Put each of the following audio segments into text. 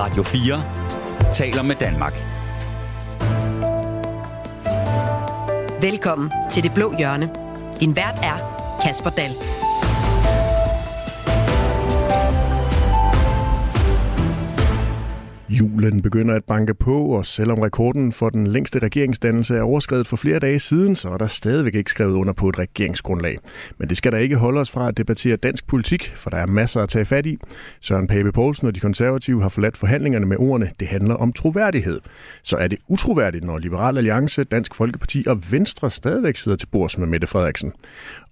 Radio 4 taler med Danmark. Velkommen til Det Blå Hjørne. Din vært er Kasper Dahl. Julen begynder at banke på, og selvom rekorden for den længste regeringsdannelse er overskrevet for flere dage siden, så er der stadigvæk ikke skrevet under på et regeringsgrundlag. Men det skal der ikke holde os fra at debattere dansk politik, for der er masser at tage fat i. Søren Pape Poulsen og de konservative har forladt forhandlingerne med ordene, det handler om troværdighed. Så er det utroværdigt, når Liberal Alliance, Dansk Folkeparti og Venstre stadigvæk sidder til bords med Mette Frederiksen.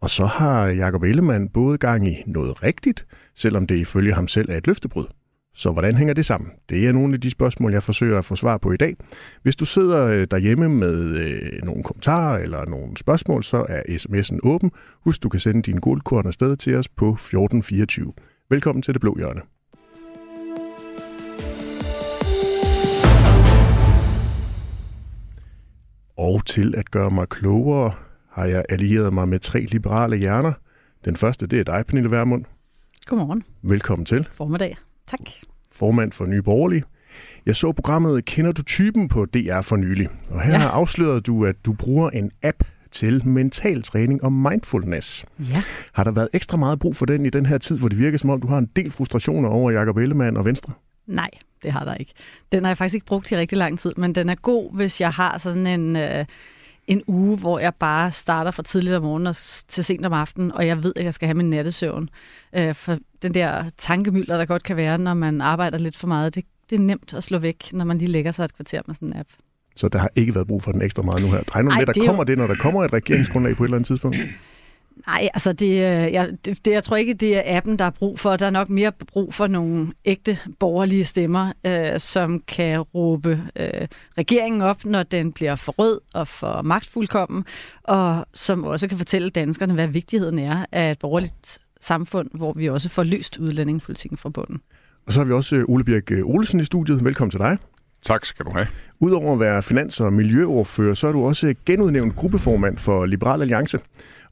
Og så har Jakob Ellemann både gang i noget rigtigt, selvom det ifølge ham selv er et løftebrud. Så hvordan hænger det sammen? Det er nogle af de spørgsmål, jeg forsøger at få svar på i dag. Hvis du sidder øh, derhjemme med øh, nogle kommentarer eller nogle spørgsmål, så er sms'en åben. Husk, du kan sende din guldkorn afsted til os på 1424. Velkommen til Det Blå Hjørne. Og til at gøre mig klogere, har jeg allieret mig med tre liberale hjerner. Den første, det er dig, Pernille Vermund. Godmorgen. Velkommen til. Formiddag. Tak. Formand for Nye Borgerlige. Jeg så programmet Kender du typen på DR for nylig, og her ja. Afslørede du, at du bruger en app til mental træning og mindfulness. Ja. Har der været ekstra meget brug for den i den her tid, hvor det virker som om, du har en del frustrationer over Jakob Ellemann og Venstre? Nej, det har der ikke. Den har jeg faktisk ikke brugt i rigtig lang tid, men den er god, hvis jeg har sådan en, øh, en uge, hvor jeg bare starter fra tidligt om morgenen og til sent om aftenen, og jeg ved, at jeg skal have min nattesøvn. Øh, for den der tankemylder, der godt kan være, når man arbejder lidt for meget, det, det er nemt at slå væk, når man lige lægger sig et kvarter med sådan en app. Så der har ikke været brug for den ekstra meget nu her. Regner med, der det er jo- kommer det, når der kommer et regeringsgrundlag på et eller andet tidspunkt? Nej, altså det, øh, jeg, det, jeg tror ikke, det er appen, der er brug for. Der er nok mere brug for nogle ægte borgerlige stemmer, øh, som kan råbe øh, regeringen op, når den bliver for rød og for magtfuldkommen, og som også kan fortælle danskerne, hvad vigtigheden er af et borgerligt samfund, hvor vi også får løst udlændingepolitikken fra bunden. Og så har vi også øh, Ole Birk øh, Olsen i studiet. Velkommen til dig. Tak skal du have. Udover at være finans- og miljøordfører, så er du også genudnævnt gruppeformand for Liberal Alliance.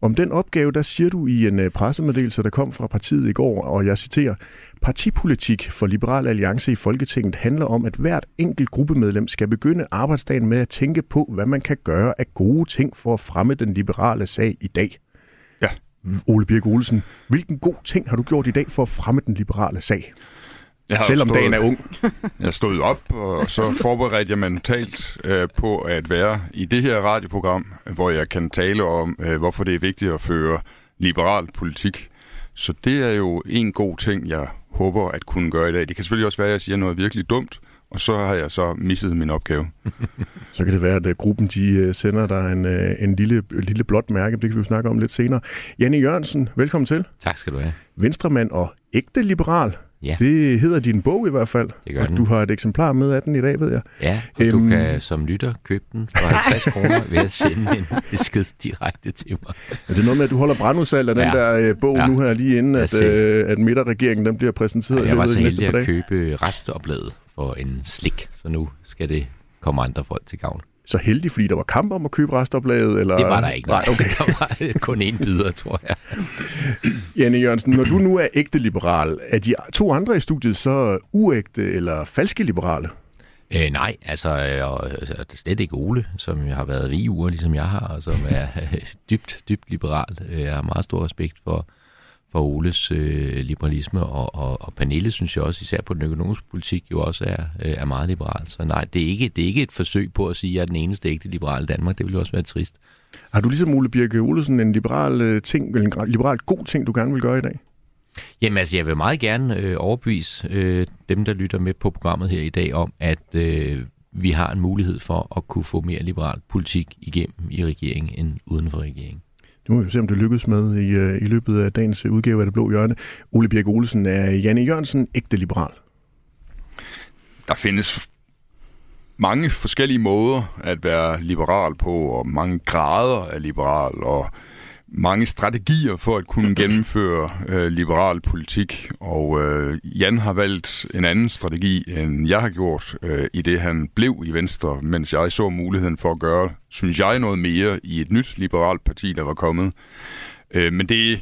Om den opgave, der siger du i en øh, pressemeddelelse, der kom fra partiet i går, og jeg citerer, Partipolitik for Liberal Alliance i Folketinget handler om, at hvert enkelt gruppemedlem skal begynde arbejdsdagen med at tænke på, hvad man kan gøre af gode ting for at fremme den liberale sag i dag. Ja. Ole Birk Olsen, hvilken god ting har du gjort i dag for at fremme den liberale sag? Jeg har Selvom stået, dagen er ung. Jeg stod op, og så forberedte jeg mentalt øh, på at være i det her radioprogram, hvor jeg kan tale om, øh, hvorfor det er vigtigt at føre liberal politik. Så det er jo en god ting, jeg håber at kunne gøre i dag. Det kan selvfølgelig også være, at jeg siger noget virkelig dumt, og så har jeg så misset min opgave. Så kan det være, at øh, gruppen de øh, sender dig en, øh, en lille, lille blåt mærke. Det kan vi jo snakke om lidt senere. Janne Jørgensen, velkommen til. Tak skal du have. Venstremand og ægte liberal. Ja. Det hedder din bog i hvert fald. Det gør og den. du har et eksemplar med af den i dag, ved jeg. Ja, og øhm... Øhm. du kan som lytter købe den for 50 kroner ved at sende en besked direkte til mig. Er det noget med, at du holder brandudsalg af ja. den Ja. der øh, bog ja. Ja. nu her, lige inden at, øh, at midterregeringen den bliver præsenteret i Og jeg var så heldig at købe restopladet for en slik, så nu skal det komme andre folk til gavn. Så heldig, fordi der var kamp om at købe restoplaget? Eller? Det var der ikke. Nej, okay. Der var kun én byder, tror jeg. Janne Jørgensen, når du nu er ægte liberal, er de to andre i studiet så uægte eller falske liberale? Øh, nej, altså øh, og, øh, det slet ikke Ole, som har været VU'er, ligesom jeg har, og som er øh, dybt, dybt liberal. Øh, Jeg har meget stor respekt for, for Oles øh, liberalisme, og, og, og Pernille synes jeg også, især på den økonomiske politik, jo også er, øh, er meget liberal. Så nej, det er, ikke, det er ikke et forsøg på at sige, at jeg er den eneste ægte liberal i Danmark. Det ville jo også være trist. Har du ligesom Ole Birke Olesen en liberal øh, ting, en liberal god ting, du gerne vil gøre i dag? Jamen altså, jeg vil meget gerne øh, overbevise øh, dem, der lytter med på programmet her i dag, om, at øh, vi har en mulighed for at kunne få mere liberal politik igennem i regeringen end uden for regeringen. Det må vi se, om det lykkes med i, øh, i løbet af dagens udgave af Det Blå Hjørne. Ole Birk Olsen er Janne Jørgensen ægte liberal. Der findes mange forskellige måder at være liberal på, og mange grader af liberal, og mange strategier for at kunne gennemføre øh, liberal politik. Og øh, Jan har valgt en anden strategi, end jeg har gjort, øh, i det han blev i Venstre, mens jeg så muligheden for at gøre, synes jeg, noget mere i et nyt liberalt parti, der var kommet. Øh, men det,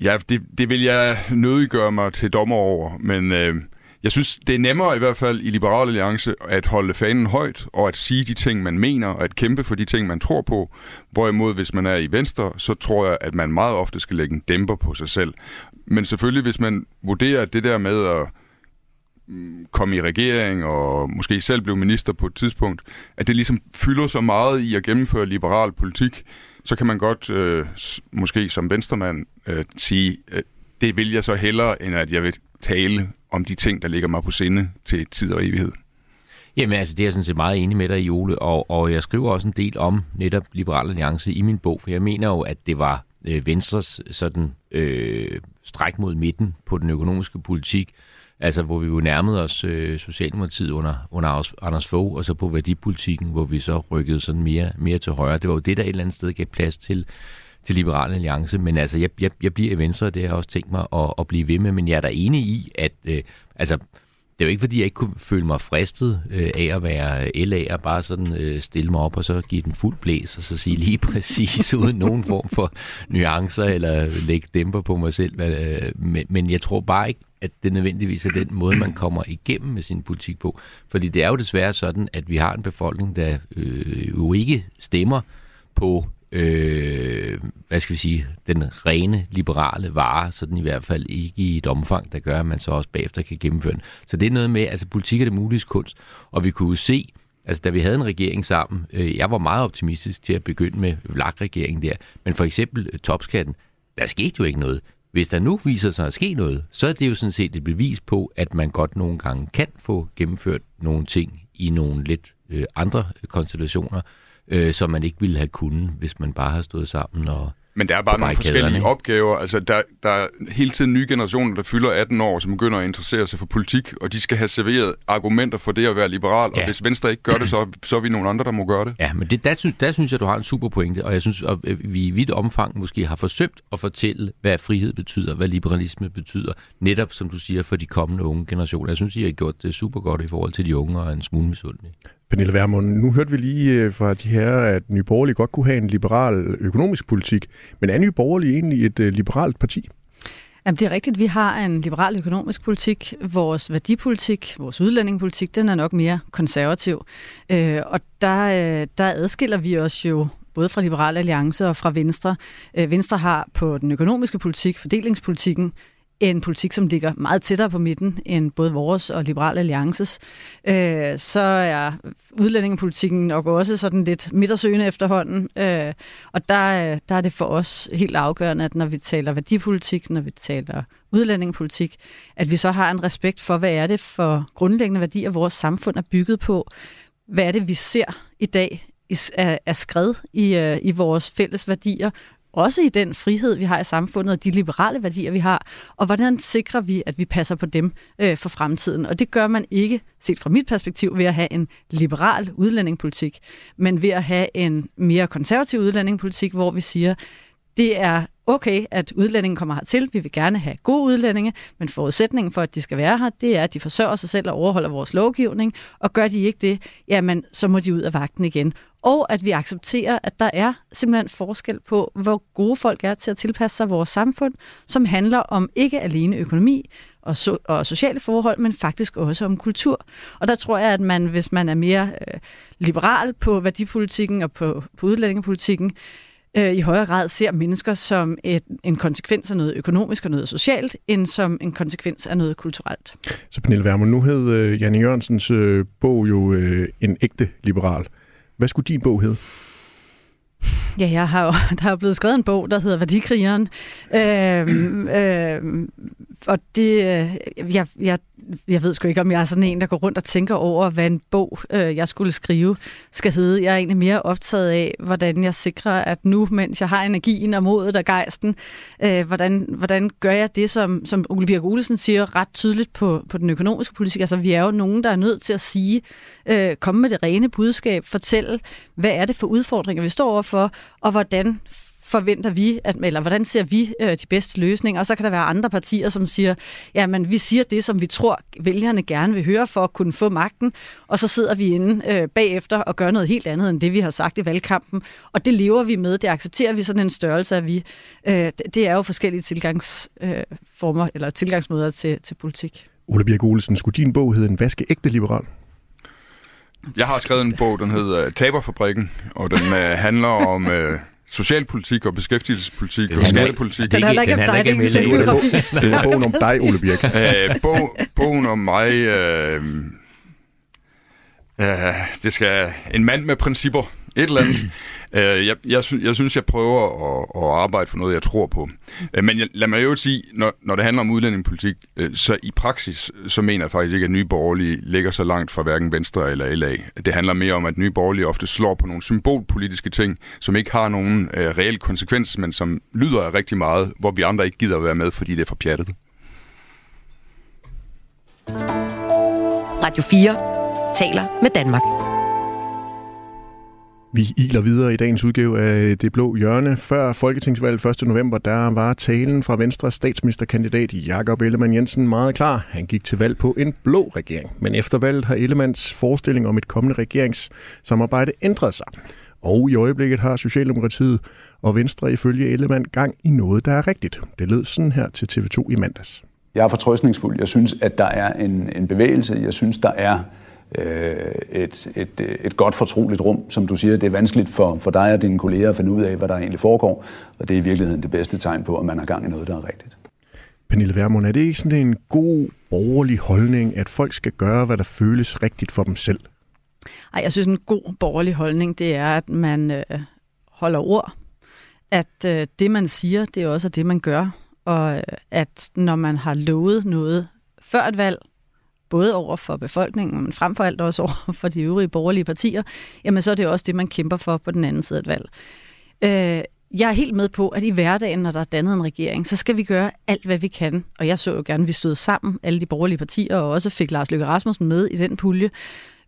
ja, det, det vil jeg nødig gøre mig til dommer over, men øh, jeg synes, det er nemmere i hvert fald i Liberal Alliance at holde fanen højt, og at sige de ting, man mener, og at kæmpe for de ting, man tror på. Hvorimod, hvis man er i Venstre, så tror jeg, at man meget ofte skal lægge en dæmper på sig selv. Men selvfølgelig, hvis man vurderer det der med at mm, komme i regering og måske selv blive minister på et tidspunkt, at det ligesom fylder så meget i at gennemføre liberal politik, så kan man godt øh, måske som venstremand øh, sige, øh, det vil jeg så hellere, end at jeg vil tale om de ting, der ligger mig på sinde til tid og evighed. Jamen altså, det er jeg sådan set meget enig med dig i, og, og jeg skriver også en del om netop Liberal Alliance i min bog, for jeg mener jo, at det var øh, Venstres sådan øh, stræk mod midten på den økonomiske politik, altså hvor vi jo nærmede os øh, Socialdemokratiet under, under Anders Fogh, og så på værdipolitikken, hvor vi så rykkede sådan mere, mere til højre. Det var jo det, der et eller andet sted gav plads til, til Liberal Alliance, men altså, jeg, jeg, jeg bliver i Venstre, og det har jeg også tænkt mig at, at blive ved med, men jeg er da enig i, at øh, altså, det er jo ikke, fordi jeg ikke kunne føle mig fristet øh, af at være LA og bare sådan øh, stille mig op og så give den fuld blæs og så sige lige præcis uden nogen form for nuancer eller lægge dæmper på mig selv. Øh, men, men jeg tror bare ikke, at det nødvendigvis er den måde, man kommer igennem med sin politik på. Fordi det er jo desværre sådan, at vi har en befolkning, der øh, jo ikke stemmer på øh, hvad skal vi sige, den rene liberale vare, så den i hvert fald ikke i et omfang, der gør, at man så også bagefter kan gennemføre den. Så det er noget med, altså politik er det mulige kunst, og vi kunne se, altså da vi havde en regering sammen, øh, jeg var meget optimistisk til at begynde med VLAG-regeringen der, men for eksempel øh, topskatten, der skete jo ikke noget. Hvis der nu viser sig at ske noget, så er det jo sådan set et bevis på, at man godt nogle gange kan få gennemført nogle ting i nogle lidt øh, andre konstellationer, øh, som man ikke ville have kunnet, hvis man bare har stået sammen og men der er bare nogle forskellige opgaver. Altså, der, der er hele tiden nye generationer, der fylder 18 år, som begynder at interessere sig for politik, og de skal have serveret argumenter for det at være liberal, ja. og hvis Venstre ikke gør det, så, så er vi nogle andre, der må gøre det. Ja, men det, der, synes, der synes jeg, du har en super pointe, og jeg synes, at vi i vidt omfang måske har forsømt at fortælle, hvad frihed betyder, hvad liberalisme betyder, netop som du siger, for de kommende unge generationer. Jeg synes, I har gjort det super godt i forhold til de unge og en smule misundelig. Pernille Vermund, nu hørte vi lige øh, fra de her, at Nye Borgerlige godt kunne have en liberal økonomisk politik, men er Nye Borgerlige egentlig et øh, liberalt parti? Jamen, det er rigtigt. Vi har en liberal økonomisk politik. Vores værdipolitik, vores udlændingepolitik, den er nok mere konservativ. Øh, og der, øh, der adskiller vi os jo både fra Liberal Alliance og fra Venstre. Venstre har på den økonomiske politik, fordelingspolitikken, en politik, som ligger meget tættere på midten end både vores og Liberal Alliances, øh, så er udlændingepolitikken nok også sådan lidt midtersøgende efterhånden. Øh, og der, der er det for os helt afgørende, at når vi taler værdipolitik, når vi taler udlændingepolitik, at vi så har en respekt for, hvad er det for grundlæggende værdier, vores samfund er bygget på. Hvad er det, vi ser i dag er, er skred i, øh, i vores fælles værdier, også i den frihed, vi har i samfundet, og de liberale værdier, vi har, og hvordan sikrer vi, at vi passer på dem øh, for fremtiden. Og det gør man ikke, set fra mit perspektiv, ved at have en liberal udlændingepolitik, men ved at have en mere konservativ udlændingepolitik, hvor vi siger, det er okay, at udlændingen kommer hertil. Vi vil gerne have gode udlændinge, men forudsætningen for, at de skal være her, det er, at de forsørger sig selv og overholder vores lovgivning, og gør de ikke det, jamen, så må de ud af vagten igen og at vi accepterer, at der er simpelthen forskel på, hvor gode folk er til at tilpasse sig vores samfund, som handler om ikke alene økonomi og, so- og sociale forhold, men faktisk også om kultur. Og der tror jeg, at man, hvis man er mere øh, liberal på værdipolitikken og på, på udlændingepolitikken, øh, i højere grad ser mennesker som et, en konsekvens af noget økonomisk og noget socialt, end som en konsekvens af noget kulturelt. Så Pernille Wermund, nu hed øh, Janne Jørgensens øh, bog jo øh, En ægte liberal. Hvad skulle din bog hedde? Ja, jeg har jo, der er blevet skrevet en bog, der hedder Værdikrigeren. Øhm, øhm, og det, øh, jeg, jeg jeg ved sgu ikke, om jeg er sådan en, der går rundt og tænker over, hvad en bog, øh, jeg skulle skrive, skal hedde. Jeg er egentlig mere optaget af, hvordan jeg sikrer, at nu, mens jeg har energien og modet og gejsten, øh, hvordan, hvordan gør jeg det, som, som Ole Birk Olesen siger ret tydeligt på, på den økonomiske politik. Altså, vi er jo nogen, der er nødt til at sige, øh, komme med det rene budskab, fortælle, hvad er det for udfordringer, vi står overfor, og hvordan forventer vi, at, eller hvordan ser vi øh, de bedste løsninger? Og så kan der være andre partier, som siger, ja, men vi siger det, som vi tror, vælgerne gerne vil høre for at kunne få magten, og så sidder vi inde øh, bagefter og gør noget helt andet end det, vi har sagt i valgkampen. Og det lever vi med, det accepterer vi sådan en størrelse af vi. Øh, det er jo forskellige tilgangsformer, øh, eller tilgangsmåder til, til politik. Ole Birk Olesen, skulle din bog hedde En vaskeægte liberal? Jeg har skrevet en bog, den hedder Taberfabrikken, og den uh, handler om uh, socialpolitik og beskæftigelsespolitik Den og skattepolitik. Den handler ikke om dig, det er. Det er bogen om dig, Ole Birk. Øh, bog, bogen om mig, øh, øh, det skal en mand med principper, et eller andet. Øh, jeg, jeg, jeg synes, jeg prøver at, at arbejde for noget, jeg tror på. Øh, men jeg, lad mig jo sige, når, når det handler om udlændingepolitik, øh, så i praksis, så mener jeg faktisk ikke, at Nye Borgerlige ligger så langt fra hverken Venstre eller LA. Det handler mere om, at Nye Borgerlige ofte slår på nogle symbolpolitiske ting, som ikke har nogen øh, reel konsekvens, men som lyder af rigtig meget, hvor vi andre ikke gider at være med, fordi det er for pjattet. Radio 4 taler med Danmark. Vi iler videre i dagens udgave af Det Blå Hjørne. Før Folketingsvalget 1. november, der var talen fra Venstres statsministerkandidat Jakob Ellemann Jensen meget klar. Han gik til valg på en blå regering. Men efter valget har Ellemanns forestilling om et kommende regeringssamarbejde ændret sig. Og i øjeblikket har Socialdemokratiet og Venstre ifølge Ellemann gang i noget, der er rigtigt. Det lød sådan her til TV2 i mandags. Jeg er fortrøstningsfuld. Jeg synes, at der er en, en bevægelse. Jeg synes, der er et, et, et godt fortroligt rum. Som du siger, det er vanskeligt for, for dig og dine kolleger at finde ud af, hvad der egentlig foregår. Og det er i virkeligheden det bedste tegn på, at man har gang i noget, der er rigtigt. Pernille Vermund, er det ikke sådan en god borgerlig holdning, at folk skal gøre, hvad der føles rigtigt for dem selv? Ej, jeg synes, en god borgerlig holdning, det er, at man øh, holder ord. At øh, det, man siger, det er også det, man gør. Og øh, at når man har lovet noget før et valg, både over for befolkningen, men frem for alt også over for de øvrige borgerlige partier, jamen så er det også det, man kæmper for på den anden side af et valg. Øh, jeg er helt med på, at i hverdagen, når der er dannet en regering, så skal vi gøre alt, hvad vi kan. Og jeg så jo gerne, at vi stod sammen, alle de borgerlige partier, og også fik Lars Løkke Rasmussen med i den pulje.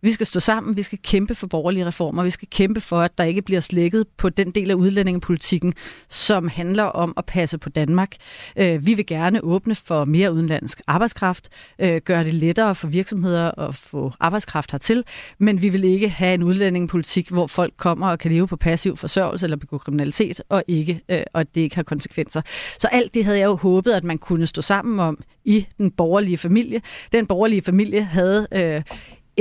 Vi skal stå sammen, vi skal kæmpe for borgerlige reformer, vi skal kæmpe for, at der ikke bliver slækket på den del af udlændingepolitikken, som handler om at passe på Danmark. Øh, Vi vil gerne åbne for mere udenlandsk arbejdskraft, øh, gøre det lettere for virksomheder at få arbejdskraft hertil, men vi vil ikke have en udlændingepolitik, hvor folk kommer og kan leve på passiv forsørgelse eller begå kriminalitet, og, ikke, øh, og at det ikke har konsekvenser. Så alt det havde jeg jo håbet, at man kunne stå sammen om i den borgerlige familie. Den borgerlige familie havde øh,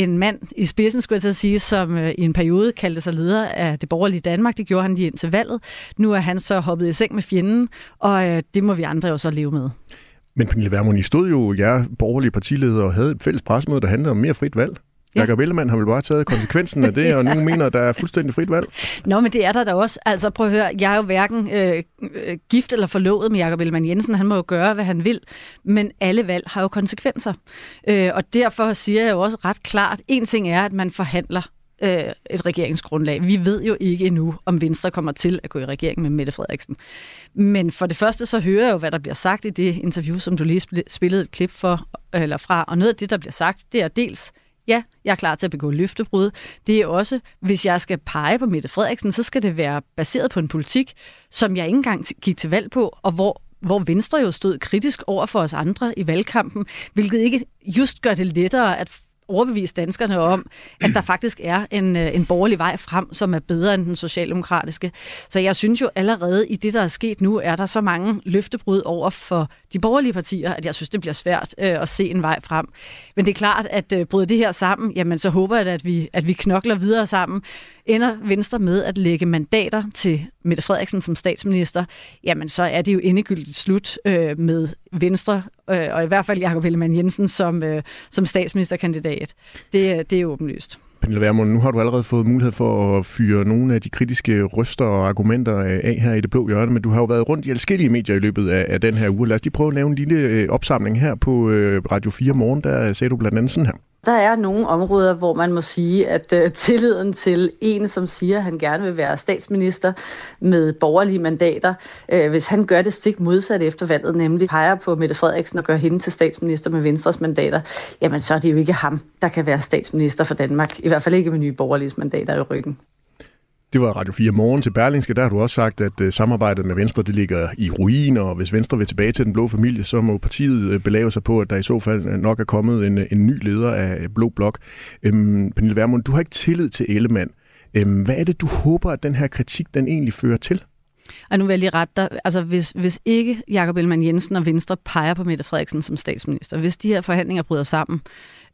en mand i spidsen, skulle jeg til at sige, som øh, i en periode kaldte sig leder af det borgerlige Danmark. Det gjorde han lige indtil valget. Nu er han så hoppet i seng med fjenden, og øh, det må vi andre jo så leve med. Men Pernille Vermund, I stod jo, jer borgerlige partiledere, og havde et fælles pressemøde, der handlede om mere frit valg. Ja. Jakob Ellemann har vel bare taget konsekvensen af det, og nu mener, der er fuldstændig frit valg. Nå, men det er der da også. Altså prøv at høre, jeg er jo hverken øh, øh, gift eller forlovet med Jakob Ellemann Jensen. Han må jo gøre, hvad han vil. Men alle valg har jo konsekvenser. Øh, og derfor siger jeg jo også ret klart, en ting er, at man forhandler øh, et regeringsgrundlag. Vi ved jo ikke endnu, om Venstre kommer til at gå i regering med Mette Frederiksen. Men for det første så hører jeg jo, hvad der bliver sagt i det interview, som du lige spil- spillede et klip for, eller fra. Og noget af det, der bliver sagt, det er dels, ja, jeg er klar til at begå løftebrud. Det er også, hvis jeg skal pege på Mette Frederiksen, så skal det være baseret på en politik, som jeg ikke engang gik til valg på, og hvor hvor Venstre jo stod kritisk over for os andre i valgkampen, hvilket ikke just gør det lettere at overbevise danskerne om, at der faktisk er en, øh, en borgerlig vej frem, som er bedre end den socialdemokratiske. Så jeg synes jo allerede i det, der er sket nu, er der så mange løftebrud over for de borgerlige partier, at jeg synes, det bliver svært øh, at se en vej frem. Men det er klart, at øh, bryde det her sammen, jamen så håber jeg, da, at vi, at vi knokler videre sammen. Ender Venstre med at lægge mandater til Mette Frederiksen som statsminister, jamen så er det jo endegyldigt slut øh, med Venstre, øh, og i hvert fald Jakob Ellemann Jensen som, øh, som statsministerkandidat. Det, øh, det er åbenlyst. Pernille Vermund, nu har du allerede fået mulighed for at fyre nogle af de kritiske røster og argumenter øh, af her i det blå hjørne, men du har jo været rundt i forskellige medier i løbet af, af den her uge. Lad os lige prøve at lave en lille øh, opsamling her på øh, Radio 4 morgen. Der sagde du blandt andet sådan her. Der er nogle områder, hvor man må sige, at øh, tilliden til en, som siger, at han gerne vil være statsminister med borgerlige mandater, øh, hvis han gør det stik modsat efter valget, nemlig peger på Mette Frederiksen og gør hende til statsminister med Venstres mandater, jamen så er det jo ikke ham, der kan være statsminister for Danmark. I hvert fald ikke med nye borgerlige mandater i ryggen. Det var Radio 4 Morgen til Berlingske. Der har du også sagt, at øh, samarbejdet med Venstre det ligger i ruiner, og hvis Venstre vil tilbage til den blå familie, så må partiet øh, belave sig på, at der i så fald øh, nok er kommet en, en ny leder af Blå Blok. Øhm, Pernille Vermund, du har ikke tillid til Ellemann. Øhm, hvad er det, du håber, at den her kritik den egentlig fører til? Og nu vil jeg lige rette dig. Altså, hvis, hvis ikke Jakob Ellemann Jensen og Venstre peger på Mette Frederiksen som statsminister, hvis de her forhandlinger bryder sammen,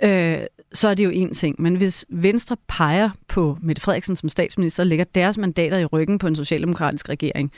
øh, så er det jo en ting. Men hvis Venstre peger på Mette Frederiksen som statsminister og lægger deres mandater i ryggen på en socialdemokratisk regering,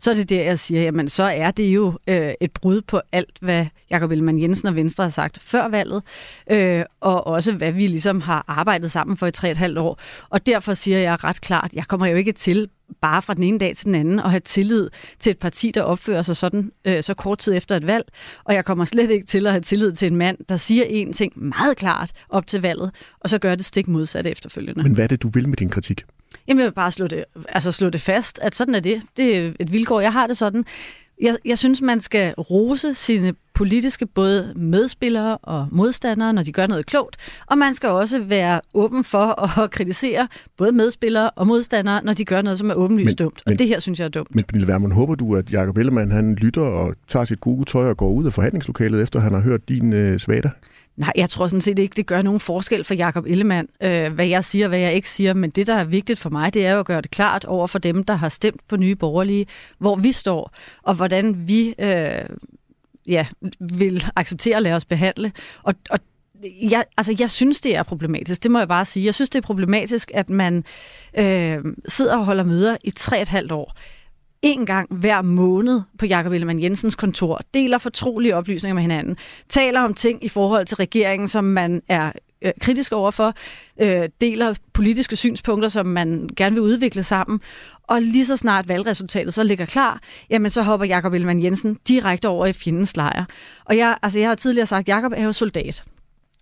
så er det der, jeg siger, jamen så er det jo øh, et brud på alt, hvad Jakob Ellemann Jensen og Venstre har sagt før valget, øh, og også hvad vi ligesom har arbejdet sammen for i tre et halvt år. Og derfor siger jeg ret klart, jeg kommer jo ikke til bare fra den ene dag til den anden og have tillid til et parti, der opfører sig sådan øh, så kort tid efter et valg. Og jeg kommer slet ikke til at have tillid til en mand, der siger en ting meget klart op til valget, og så gør det stik modsat efterfølgende. Men hvad er det, du vil med din kritik? Jamen, jeg vil bare slå det, altså slå det fast, at sådan er det. Det er et vilkår. Jeg har det sådan. Jeg, jeg synes, man skal rose sine politiske både medspillere og modstandere, når de gør noget klogt, og man skal også være åben for at kritisere både medspillere og modstandere, når de gør noget, som er åbenlyst men, dumt. Og men, det her synes jeg er dumt. Men Pernille Vermund, håber du, at Jacob Ellemann han lytter og tager sit gode tøj og går ud af forhandlingslokalet, efter han har hørt din øh, svater? Nej, jeg tror sådan set ikke, det gør nogen forskel for Jakob Ellemann, øh, hvad jeg siger, hvad jeg ikke siger. Men det, der er vigtigt for mig, det er jo at gøre det klart over for dem, der har stemt på Nye Borgerlige, hvor vi står, og hvordan vi øh, ja, vil acceptere at lade os behandle. Og, og jeg, altså, jeg synes, det er problematisk. Det må jeg bare sige. Jeg synes, det er problematisk, at man øh, sidder og holder møder i tre et halvt år en gang hver måned på Jakob Ellemann Jensens kontor, deler fortrolige oplysninger med hinanden, taler om ting i forhold til regeringen, som man er øh, kritisk overfor, øh, deler politiske synspunkter, som man gerne vil udvikle sammen, og lige så snart valgresultatet så ligger klar, jamen så hopper Jakob Ellemann Jensen direkte over i fjendens lejr. Og jeg, altså jeg har tidligere sagt, at Jakob er jo soldat.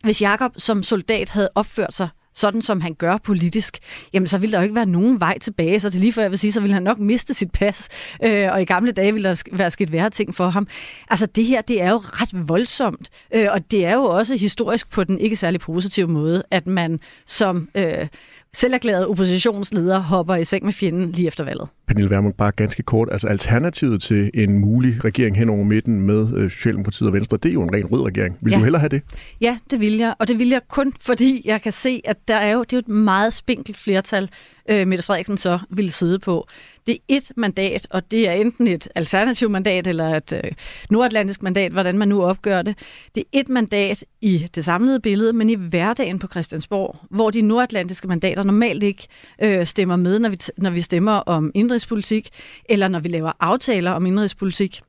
Hvis Jakob som soldat havde opført sig sådan som han gør politisk, jamen så ville der jo ikke være nogen vej tilbage. Så det lige før jeg vil sige, så ville han nok miste sit pas, øh, og i gamle dage ville der være sket værre ting for ham. Altså det her, det er jo ret voldsomt, øh, og det er jo også historisk på den ikke særlig positive måde, at man som øh, selverklæret oppositionsleder hopper i seng med fjenden lige efter valget. Pernille Vermund, bare ganske kort. Altså alternativet til en mulig regering hen over midten med øh, Socialdemokratiet og Venstre, det er jo en ren rød regering. Vil ja. du hellere have det? Ja, det vil jeg. Og det vil jeg kun, fordi jeg kan se, at der er jo, det er jo et meget spinkelt flertal, øh, Mette Frederiksen så ville sidde på. Det er et mandat, og det er enten et alternativt mandat eller et øh, nordatlantisk mandat, hvordan man nu opgør det. Det er et mandat i det samlede billede, men i hverdagen på Christiansborg, hvor de nordatlantiske mandater normalt ikke øh, stemmer med, når vi, når vi stemmer om indrigspolitik, eller når vi laver aftaler om indrigspolitik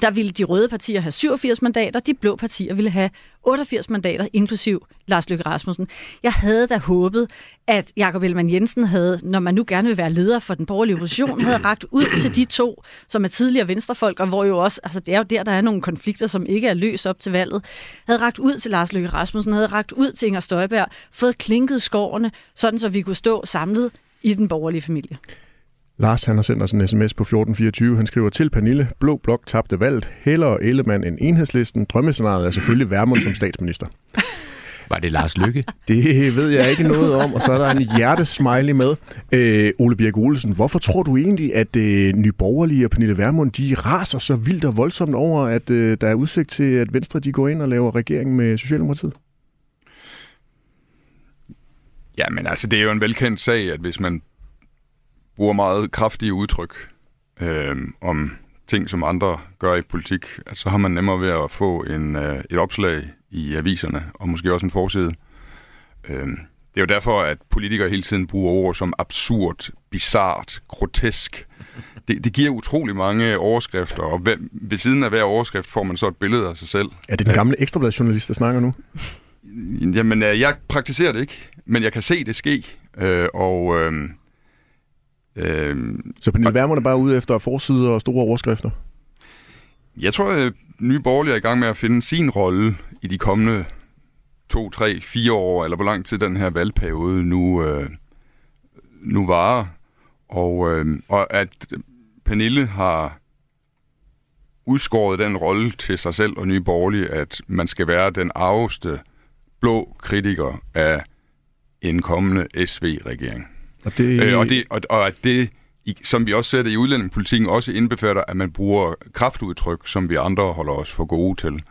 der ville de røde partier have 87 mandater, de blå partier ville have 88 mandater, inklusiv Lars Løkke Rasmussen. Jeg havde da håbet, at Jakob Ellemann Jensen havde, når man nu gerne vil være leder for den borgerlige opposition, havde ragt ud til de to, som er tidligere venstrefolk, og hvor jo også, altså det er jo der, der er nogle konflikter, som ikke er løst op til valget, havde ragt ud til Lars Løkke Rasmussen, havde ragt ud til Inger Støjberg, fået klinket skårene, sådan så vi kunne stå samlet i den borgerlige familie. Lars han har sendt os en sms på 1424. Han skriver til Pernille, Blå Blok tabte valget. Hellere Ellemann end enhedslisten. Drømmescenariet er selvfølgelig Værmund som statsminister. Var det Lars Lykke? Det ved jeg ikke noget om, og så er der en hjertesmiley med. Øh, Ole Birk Olesen, hvorfor tror du egentlig, at øh, Nye Borgerlige og Pernille Vermund, de raser så vildt og voldsomt over, at øh, der er udsigt til, at Venstre de går ind og laver regering med Socialdemokratiet? Ja, men altså, det er jo en velkendt sag, at hvis man bruger meget kraftige udtryk øh, om ting, som andre gør i politik, at så har man nemmere ved at få en, øh, et opslag i aviserne, og måske også en forside. Øh, det er jo derfor, at politikere hele tiden bruger ord som absurd, bizart, grotesk. Det, det giver utrolig mange overskrifter, og ved, ved siden af hver overskrift får man så et billede af sig selv. Er det den gamle ekstrabladjournalist, der snakker nu? Jamen, øh, jeg praktiserer det ikke, men jeg kan se det ske, øh, og... Øh, Øh, så Pernille Vermund er bare ude efter forsider og store overskrifter? Jeg tror, at Nye Borgerlige er i gang med at finde sin rolle i de kommende to, tre, fire år, eller hvor lang tid den her valgperiode nu, øh, nu varer. Og, øh, og at Pernille har udskåret den rolle til sig selv og Nye Borgerlige, at man skal være den arveste blå kritiker af en kommende SV-regering. Og det, øh, og, det, og, og at det, som vi også ser det i udlændingepolitikken, også indbefatter, at man bruger kraftudtryk, som vi andre holder os for gode til.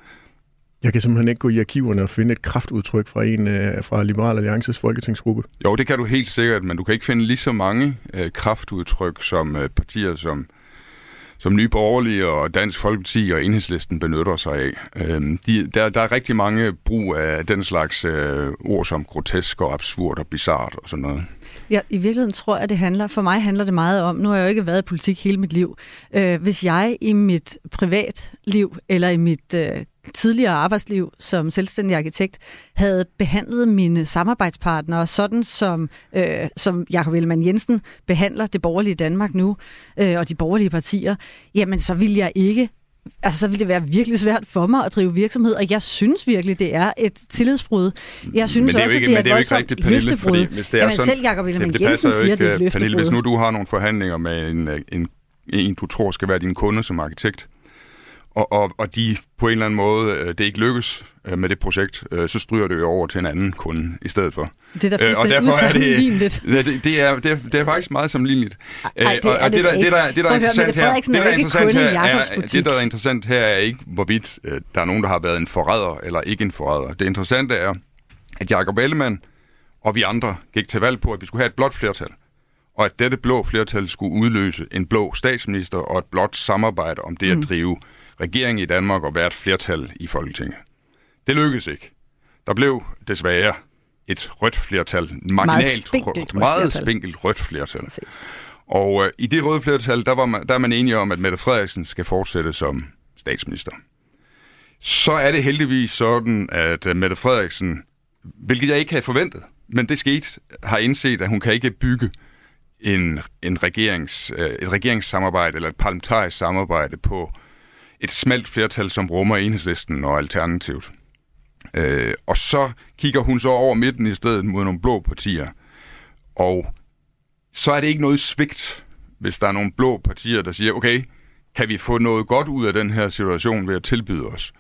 Jeg kan simpelthen ikke gå i arkiverne og finde et kraftudtryk fra en øh, fra Liberal Alliances folketingsgruppe. Jo, det kan du helt sikkert, men du kan ikke finde lige så mange øh, kraftudtryk som øh, partier som som Nye Borgerlige og Dansk Folkeparti og Enhedslisten benytter sig af. Øhm, de, der, der er rigtig mange brug af den slags øh, ord som grotesk og absurd og bizart og sådan noget. Ja, i virkeligheden tror jeg, det handler, for mig handler det meget om, nu har jeg jo ikke været i politik hele mit liv, øh, hvis jeg i mit privatliv eller i mit øh, tidligere arbejdsliv som selvstændig arkitekt havde behandlet mine samarbejdspartnere sådan, som, øh, som Jakob Ellemann Jensen behandler det borgerlige Danmark nu, øh, og de borgerlige partier, jamen så vil jeg ikke altså så vil det være virkelig svært for mig at drive virksomhed, og jeg synes virkelig, det er et tillidsbrud. Jeg synes men det er også, ikke, det er et voldsomt Pernille, løftebrud. fordi hvis det er Jamen sådan, selv Jacob Ellemann det, Jensen jo siger, ikke, det er et Pernille, hvis løftebrud. nu du har nogle forhandlinger med en, en, en du tror skal være din kunde som arkitekt, og, og, og de på en eller anden måde, øh, det ikke lykkes øh, med det projekt, øh, så stryger det jo over til en anden kunde i stedet for. Det er da Øh, og fuldstændig derfor er det, det, det, er, det, er, det er faktisk meget sammenligneligt. Ej, det Øh, og, og det der, ikke. det, der, det, der er interessant her, det, er der er interessant her, er, det, der er interessant her, er ikke, hvorvidt øh, der er nogen, der har været en forræder eller ikke en forræder. Det interessante er, at Jacob Ellemann og vi andre gik til valg på, at vi skulle have et blåt flertal. Og at dette blå flertal skulle udløse en blå statsminister og et blåt samarbejde om det Mm. at drive regering i Danmark og et flertal i Folketinget. Det lykkedes ikke. Der blev desværre et rødt flertal. Marginalt, spinkelt rødt, meget spinkelt rødt flertal. Præcis. Og øh, i det røde flertal, der, var man, der er man enige om, at Mette Frederiksen skal fortsætte som statsminister. Så er det heldigvis sådan, at øh, Mette Frederiksen, hvilket jeg ikke havde forventet, men det skete, har indset, at hun kan ikke bygge en, en regerings, øh, et regeringssamarbejde eller et parlamentarisk samarbejde på et smalt flertal, som rummer enhedslisten og alternativet. Øh, og så kigger hun så over midten i stedet mod nogle blå partier. Og så er det ikke noget svigt, hvis der er nogle blå partier, der siger, okay, kan vi få noget godt ud af den her situation ved at tilbyde os?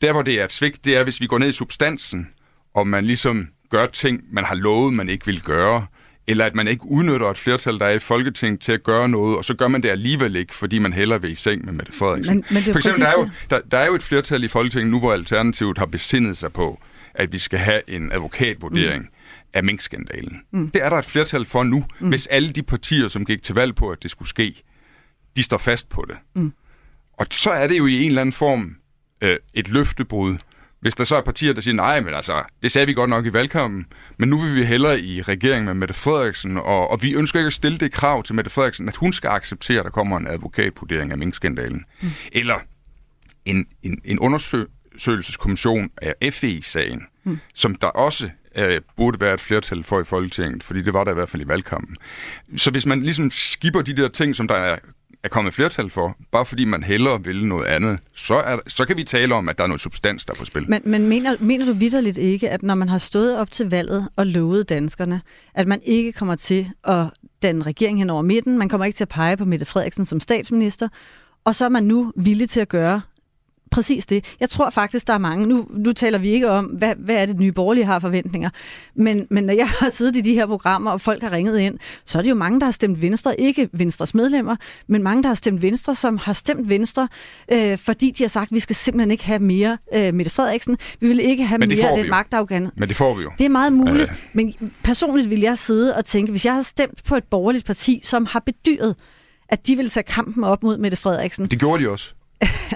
Der, hvor det er et svigt, det er, hvis vi går ned i substansen, og man ligesom gør ting, man har lovet, man ikke vil gøre, eller at man ikke udnytter et flertal, der er i Folketinget til at gøre noget, og så gør man det alligevel ikke, fordi man hellere vil i seng med Mette Frederiksen. Men- men det er For eksempel, der er, jo, der, der er jo et flertal i Folketinget nu, hvor Alternativet har besindet sig på, at vi skal have en advokatvurdering mm. af minkskandalen. Mm. Det er der et flertal for nu, mm. hvis alle de partier, som gik til valg på, at det skulle ske, de står fast på det. Mm. Og så er det jo i en eller anden form øh, et løftebrud. Hvis der så er partier, der siger, nej, men altså, det sagde vi godt nok i valgkampen, men nu vil vi hellere i regering med Mette Frederiksen, og, og vi ønsker ikke at stille det krav til Mette Frederiksen, at hun skal acceptere, at der kommer en advokatvurdering af minkskandalen. Mm. Eller en, en, en undersøgelseskommission af FE-sagen, mm. som der også øh, burde være et flertal for i Folketinget, fordi det var der i hvert fald i valgkampen. Så hvis man ligesom skipper de der ting, som der er, er kommet flertal for, bare fordi man hellere vil noget andet, så, er, så kan vi tale om, at der er noget substans, der er på spil. Men, men mener, mener du vidderligt ikke, at når man har stået op til valget og lovet danskerne, at man ikke kommer til at danne regering hen over midten, man kommer ikke til at pege på Mette Frederiksen som statsminister, og så er man nu villig til at gøre præcis det. Jeg tror faktisk, der er mange. Nu, nu taler vi ikke om, hvad, hvad er det, nye borgerlige har forventninger. Men, men når jeg har siddet i de her programmer, og folk har ringet ind, så er det jo mange, der har stemt Venstre. Ikke Venstres medlemmer, men mange, der har stemt Venstre, som har stemt Venstre, øh, fordi de har sagt, at vi skal simpelthen ikke have mere øh, Mette Frederiksen. Vi vil ikke have mere af den magtafgande. Men det får vi jo. Det er meget muligt, Øh. men personligt vil jeg sidde og tænke, hvis jeg havde stemt på et borgerligt parti, som har bedyret, at de vil tage kampen op mod Mette Frederiksen, Det gjorde de også.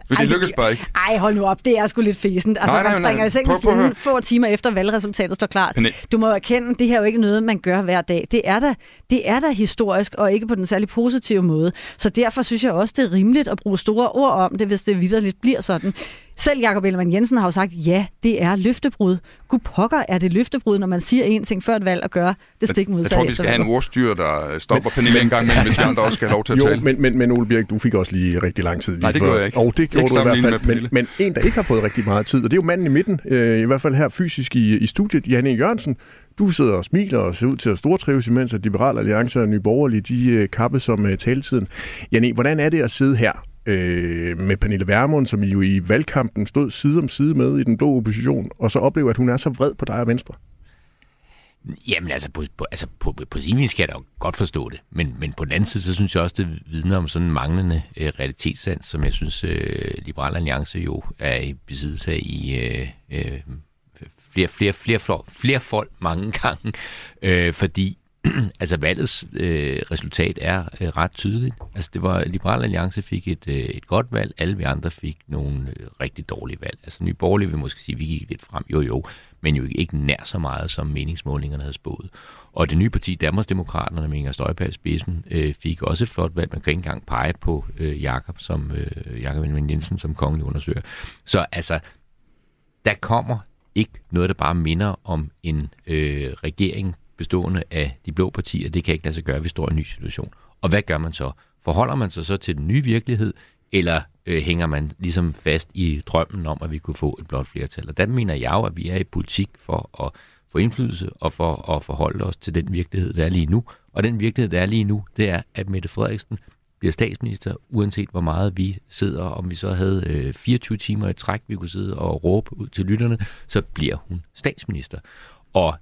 Men det lykkedes bare ikke. ej, hold nu op, det er sgu lidt fæsent. Altså, Nej, nej, man nej. springer i seng Prøv- prøv få timer efter valgresultatet står klart. Men- Du må jo erkende, det her er jo ikke noget, man gør hver dag. Det er da, det er da historisk, og ikke på den særlig positive måde. Så derfor synes jeg også, det er rimeligt at bruge store ord om det, hvis det vidderligt bliver sådan. Selv Jakob Ellemann Jensen har jo sagt, ja, det er løftebrud. Gud pokker er det løftebrud, når man siger en ting før et valg og gør det stik Jeg modsatte tror, vi skal have en ordstyr, der stopper Pernille en gang imellem, hvis vi andre også skal have lov til at Jo, tale. men, men, men Ole Birk, du fik også lige rigtig lang tid. Lige Nej, det før. gjorde jeg ikke. Og det gjorde Ikke du i hvert fald. Men, men en, der ikke har fået rigtig meget tid, og det er jo manden i midten, øh, i hvert fald her fysisk i, i studiet, Janne Jørgensen. Du sidder og smiler og ser ud til at stortrives, imens at Liberal Alliance og Nye Borgerlige, de øh, kappe som øh, taletiden. Janne, hvordan er det at sidde her øh, med Pernille Vermund, som I jo i valgkampen stod side om side med i den blå opposition, og så oplever, at hun er så vred på dig og Venstre? Jamen altså, på, på, altså på, på sin vis kan jeg da godt forstå det, men, men på den anden side, så synes jeg også, det vidner om sådan en manglende øh, realitetssans, som jeg synes, øh, Liberal Alliance jo er i besiddelse af i øh, øh, flere, flere, flere, flere, flere folk mange gange, øh, fordi altså valgets øh, resultat er øh, ret tydeligt. Altså det var, Liberal Alliance fik et, øh, et godt valg, alle vi andre fik nogle øh, rigtig dårlige valg. Altså Nye Borgerlige vil måske sige, at vi gik lidt frem, jo jo, men jo ikke nær så meget, som meningsmålingerne havde spået. Og det nye parti, Danmarksdemokraterne med Inger Støjberg spidsen, øh, fik også et flot valg. Man kan ikke engang pege på øh, Jakob som øh, Jakob Jensen som kongelig undersøger. Så altså, der kommer ikke noget, der bare minder om en øh, regering bestående af de blå partier. Det kan ikke lade sig gøre, vi står i en ny situation. Og hvad gør man så? Forholder man sig så til den nye virkelighed, eller øh, hænger man ligesom fast i drømmen om, at vi kunne få et blot flertal? Og der mener jeg jo, at vi er i politik for at få indflydelse og for at forholde os til den virkelighed, der er lige nu. Og den virkelighed, der er lige nu, det er, at Mette Frederiksen bliver statsminister, uanset hvor meget vi sidder, om vi så havde øh, 24 timer i træk, vi kunne sidde og råbe ud til lytterne, så bliver hun statsminister. Og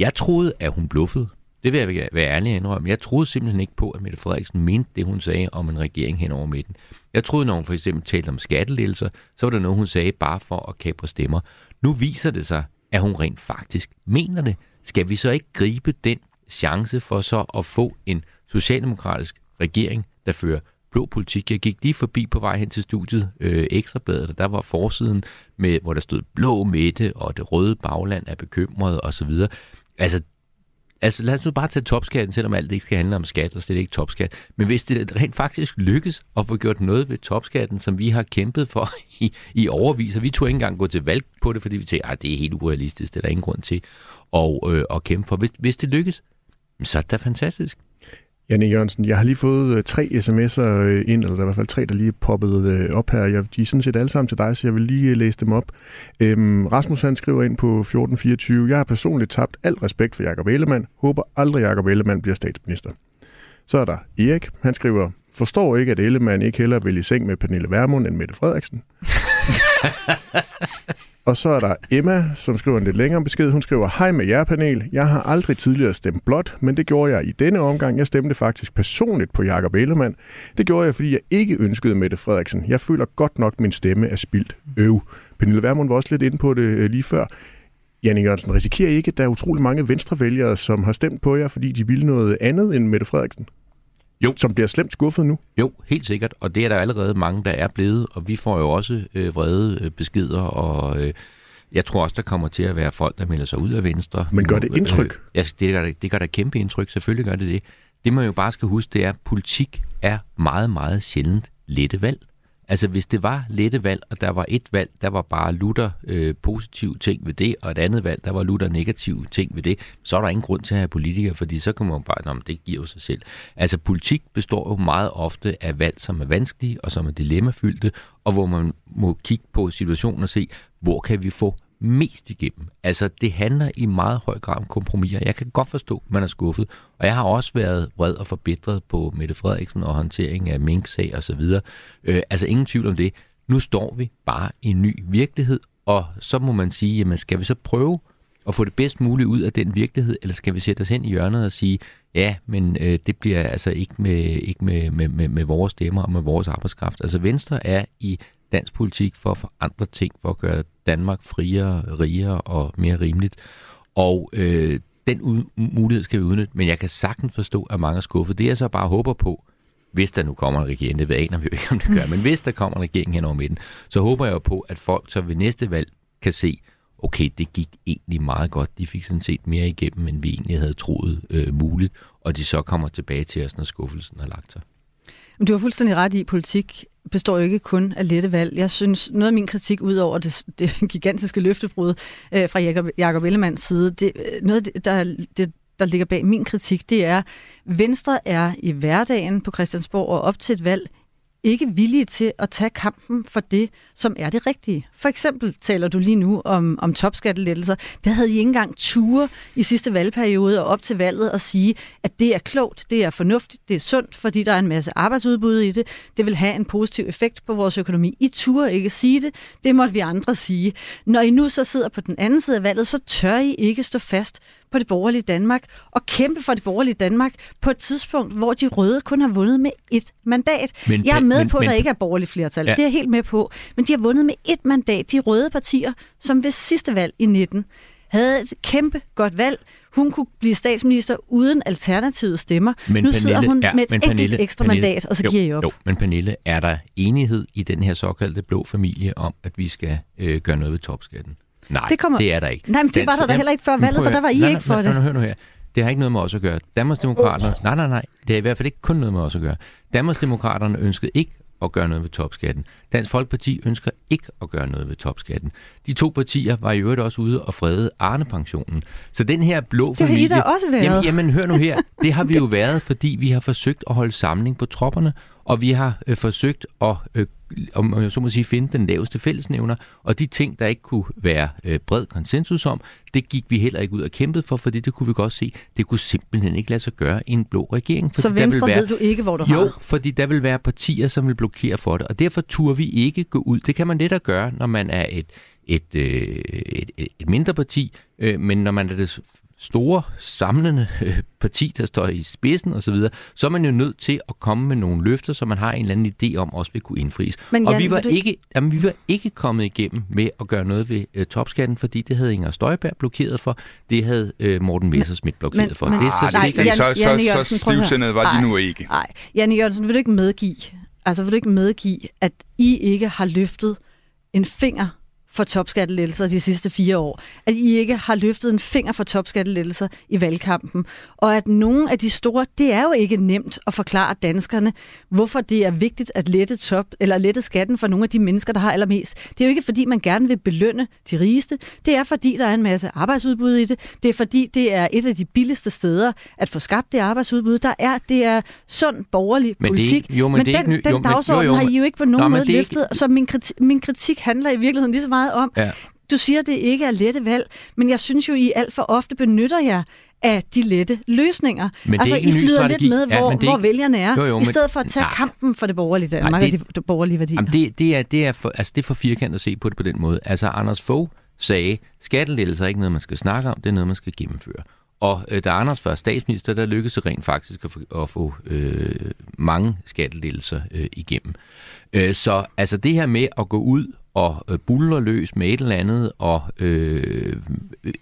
jeg troede, at hun bluffede. Det vil jeg være ærlig indrømme. Jeg troede simpelthen ikke på, at Mette Frederiksen mente det, hun sagde om en regering hen over midten. Jeg troede, når hun for eksempel talte om skattelettelser, så var det noget, hun sagde bare for at kapre stemmer. Nu viser det sig, at hun rent faktisk mener det. Skal vi så ikke gribe den chance for så at få en socialdemokratisk regering, der fører blå politik. Jeg gik lige forbi på vej hen til studiet øh, Ekstrabladet, og der var forsiden, med, hvor der stod blå midte, og det røde bagland er bekymret osv. Altså, altså lad os nu bare tage topskatten, selvom alt ikke skal handle om skat, og slet ikke topskat. Men hvis det rent faktisk lykkes at få gjort noget ved topskatten, som vi har kæmpet for i, i overvis, og vi tog ikke engang gå til valg på det, fordi vi tænkte, at det er helt urealistisk, det er der ingen grund til at, øh, at kæmpe for. Hvis, hvis det lykkes, så er det da fantastisk. Janne Jørgensen, jeg har lige fået øh, tre sms'er øh, ind, eller der er i hvert fald tre, der lige er poppet øh, op her. Jeg, de er sådan set alle sammen til dig, så jeg vil lige læse dem op. Øhm, Rasmus han skriver ind på 1424, Jeg har personligt tabt al respekt for Jakob Ellemann. Håber aldrig, Jakob Ellemann bliver statsminister. Så er der Erik. Han skriver, Forstår ikke, at Ellemann ikke heller vil i seng med Pernille Vermund end Mette Frederiksen. Og så er der Emma, som skriver en lidt længere besked. Hun skriver, Hej med jer panel. Jeg har aldrig tidligere stemt blot, men det gjorde jeg i denne omgang. Jeg stemte faktisk personligt på Jakob Ellemann. Det gjorde jeg, fordi jeg ikke ønskede Mette Frederiksen. Jeg føler godt nok, min stemme er spildt. Øv. Pernille Vermund var også lidt inde på det øh, lige før. Janne Jørgensen, risikerer I ikke, at der er utrolig mange venstrevælgere, som har stemt på jer, fordi de ville noget andet end Mette Frederiksen? Jo. Som bliver slemt skuffet nu? Jo, helt sikkert. Og det er der allerede mange, der er blevet. Og vi får jo også øh, vrede øh, beskeder. Og øh, jeg tror også, der kommer til at være folk, der melder sig ud af Venstre. Men gør det indtryk? Øh, ja, det gør, det gør da kæmpe indtryk. Selvfølgelig gør det det. Det man jo bare skal huske, det er, at politik er meget, meget sjældent lette valg. Altså hvis det var lette valg, og der var et valg, der var bare lutter øh, positive ting ved det, og et andet valg, der var lutter negative ting ved det, så er der ingen grund til at have politikere, fordi så kan man bare, om det giver jo sig selv. Altså politik består jo meget ofte af valg, som er vanskelige og som er dilemmafyldte, og hvor man må kigge på situationen og se, hvor kan vi få mest igennem. Altså, det handler i meget høj grad om kompromiser. Jeg kan godt forstå, at man er skuffet, og jeg har også været vred og forbitret på Mette Frederiksen og håndtering af Mink-sag og så videre. Øh, altså, ingen tvivl om det. Nu står vi bare i en ny virkelighed, og så må man sige, jamen, skal vi så prøve at få det bedst muligt ud af den virkelighed, eller skal vi sætte os hen i hjørnet og sige, ja, men øh, det bliver altså ikke, med, ikke med, med, med, med vores stemmer og med vores arbejdskraft. Altså Venstre er i dansk politik for at forandre ting, for at gøre Danmark friere, rigere og mere rimeligt. Og øh, den mulighed skal vi udnytte, men jeg kan sagtens forstå, at mange er skuffet. Det jeg så bare håber på, hvis der nu kommer en regering, det aner vi jo ikke, om det gør, men hvis der kommer en regering hen over midten, så håber jeg jo på, at folk så ved næste valg kan se, okay, det gik egentlig meget godt. De fik sådan set mere igennem, end vi egentlig havde troet øh, muligt, og de så kommer tilbage til os, når skuffelsen har lagt sig. Men du har fuldstændig ret i, at politik består jo ikke kun af lette valg. Jeg synes, noget af min kritik ud over det, det gigantiske løftebrud øh, fra Jacob, Jacob Ellemanns side, det, øh, noget af det, der, det, der ligger bag min kritik, det er, Venstre er i hverdagen på Christiansborg og op til et valg ikke villige til at tage kampen for det, som er det rigtige. For eksempel taler du lige nu om, om topskattelettelser. Det havde I ikke engang ture i sidste valgperiode og op til valget at sige, at det er klogt, det er fornuftigt, det er sundt, fordi der er en masse arbejdsudbud i det. Det vil have en positiv effekt på vores økonomi. I ture ikke sige det, det måtte vi andre sige. Når I nu så sidder på den anden side af valget, så tør I ikke stå fast på det borgerlige Danmark og kæmpe for det borgerlige Danmark på et tidspunkt, hvor de røde kun har vundet med et mandat. Men, jeg er med men, på, at der men, ikke er borgerligt flertal. Ja. Det er jeg helt med på. Men de har vundet med et mandat. De røde partier, som ved sidste valg i 19 havde et kæmpe godt valg, Hun kunne blive statsminister uden alternative stemmer. Men nu sidder hun ja, med et men enkelt Pernille, ekstra Pernille, mandat, og så jo, giver I op. Jo, men Pernille, er der enighed i den her såkaldte blå familie om, at vi skal øh, gøre noget ved topskatten? Nej, Det kommer- det er der ikke. Nej, men det var der da heller ikke før valget, for der var I høre. ikke for nej, det. Nej, hør nu her. Det har ikke noget med os at gøre. Danmarksdemokraterne, nej, nej, nej, det er i hvert fald ikke kun noget med os at gøre. Danmarksdemokraterne ønskede ikke at gøre noget ved topskatten. Dansk Folkeparti ønsker ikke at gøre noget ved topskatten. De to partier var i øvrigt også ude og frede Arne-pensionen. Så den her blå Det har I familie... da også været. Jamen, jamen hør nu her. Det har vi jo været, fordi vi har forsøgt at holde samling på tropperne, og vi har øh, forsøgt at øh, om jeg så må sige, finde den laveste fællesnævner, og de ting, der ikke kunne være øh, bred konsensus om, det gik vi heller ikke ud og kæmpede for, fordi det kunne vi godt se, det kunne simpelthen ikke lade sig gøre i en blå regering. Så Venstre være, ved du ikke, hvor du jo, har. fordi der vil være partier, som vil blokere for det, og derfor turde vi ikke gå ud. Det kan man let at gøre, når man er et, et, øh, et, et, et mindre parti, øh, men når man er det store, samlende øh, parti, der står i spidsen osv., så, videre, så er man jo nødt til at komme med nogle løfter, som man har en eller anden idé om også vil kunne indfries. Men og Jan, vi var, du- ikke, jamen, vi var ikke kommet igennem med at gøre noget ved øh, topskatten, fordi det havde Inger Støjberg blokeret for, det havde øh, Morten Messerschmidt blokeret men- for. men- det er så Nej, det, sikkert. det, så, Jan- så, Jørgensen, så stivsindede var de Nej. nu ikke. Nej, Janne Jørgensen, vil du ikke medgive, altså vil du ikke medgive, at I ikke har løftet en finger for topskattelettelser de sidste fire år. At I ikke har løftet en finger for topskattelettelser i valgkampen. Og at nogle af de store, det er jo ikke nemt at forklare danskerne, hvorfor det er vigtigt at lette, top, eller lette skatten for nogle af de mennesker, der har allermest. Det er jo ikke, fordi man gerne vil belønne de rigeste. Det er, fordi der er en masse arbejdsudbud i det. Det er, fordi det er et af de billigste steder at få skabt det arbejdsudbud. Der er, det er sund borgerlig Men det politik. ikke- jo, men men det den, ikke ny- den jo, men- jo, dagsorden jo, har I jo ikke på nogen Nå, måde det er ikke- løftet. Så min kritik, min kritik handler i virkeligheden lige så meget om, Ja. du siger, at det ikke er lette valg, men jeg synes jo, I alt for ofte benytter jer af de lette løsninger. Men altså, I flyder lidt med, Ja, hvor, er hvor ikke- vælgerne er, Jo, jo, i stedet for at tage Nej. kampen for det borgerlige Danmark Nej, og det- de borgerlige værdier. Jamen det, det, er, det, er for, altså det er for firkantet at se på det på den måde. Altså Anders Fogh sagde, skattelettelser er ikke noget, man skal snakke om, det er noget, man skal gennemføre. Og øh, da Anders var statsminister, der lykkedes det rent faktisk at få, at få øh, mange skattelettelser øh, igennem. Øh, så altså det her med at gå ud og øh, buller løs med et eller andet, og øh,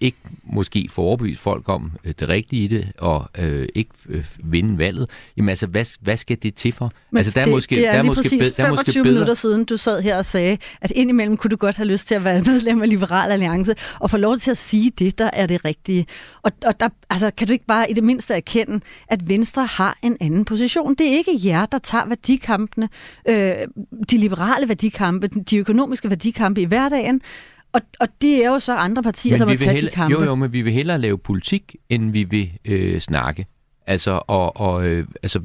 ikke måske få overbevist folk om øh, det rigtige i det, og øh, ikke øh, vinde valget, jamen altså, hvad, hvad skal det til for? Men altså, der er det, måske, det er der er lige måske, præcis bed- der er måske 25 bedre, minutter siden, du sad her og sagde, at indimellem kunne du godt have lyst til at være medlem af Liberal Alliance, og få lov til at sige det, der er det rigtige. Og, og der, altså, kan du ikke bare i det mindste erkende, at Venstre har en anden position? Det er ikke jer, der tager værdikampene, øh, de liberale værdikampe, de økonomiske værdikampe i hverdagen, og, og det er jo så andre partier, der vi vil tage hellere, de kampe. Jo, jo, men vi vil hellere lave politik, end vi vil øh, snakke. Altså, og, og øh, altså,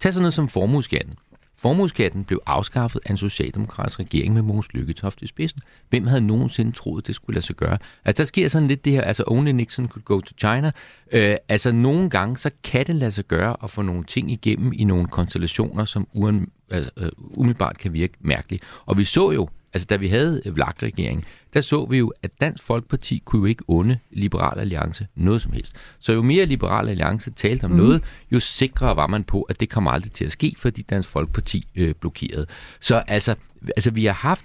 tag sådan noget som formueskatten. Formueskatten blev afskaffet af en socialdemokratisk regering med Mogens Lykketoft i spidsen. Hvem havde nogensinde troet, det skulle lade sig gøre? Altså, der sker sådan lidt det her, altså only Nixon could go to China. Øh, altså, nogle gange, så kan det lade sig gøre at få nogle ting igennem i nogle konstellationer, som uden, altså, øh, umiddelbart kan virke mærkeligt. Og vi så jo, altså da vi havde VLAG-regeringen, der så vi jo, at Dansk Folkeparti kunne jo ikke onde Liberal Alliance noget som helst. Så jo mere Liberal Alliance talte om mm. noget, jo sikrere var man på, at det kom aldrig til at ske, fordi Dansk Folkeparti øh, blokerede. Så altså, altså, vi har haft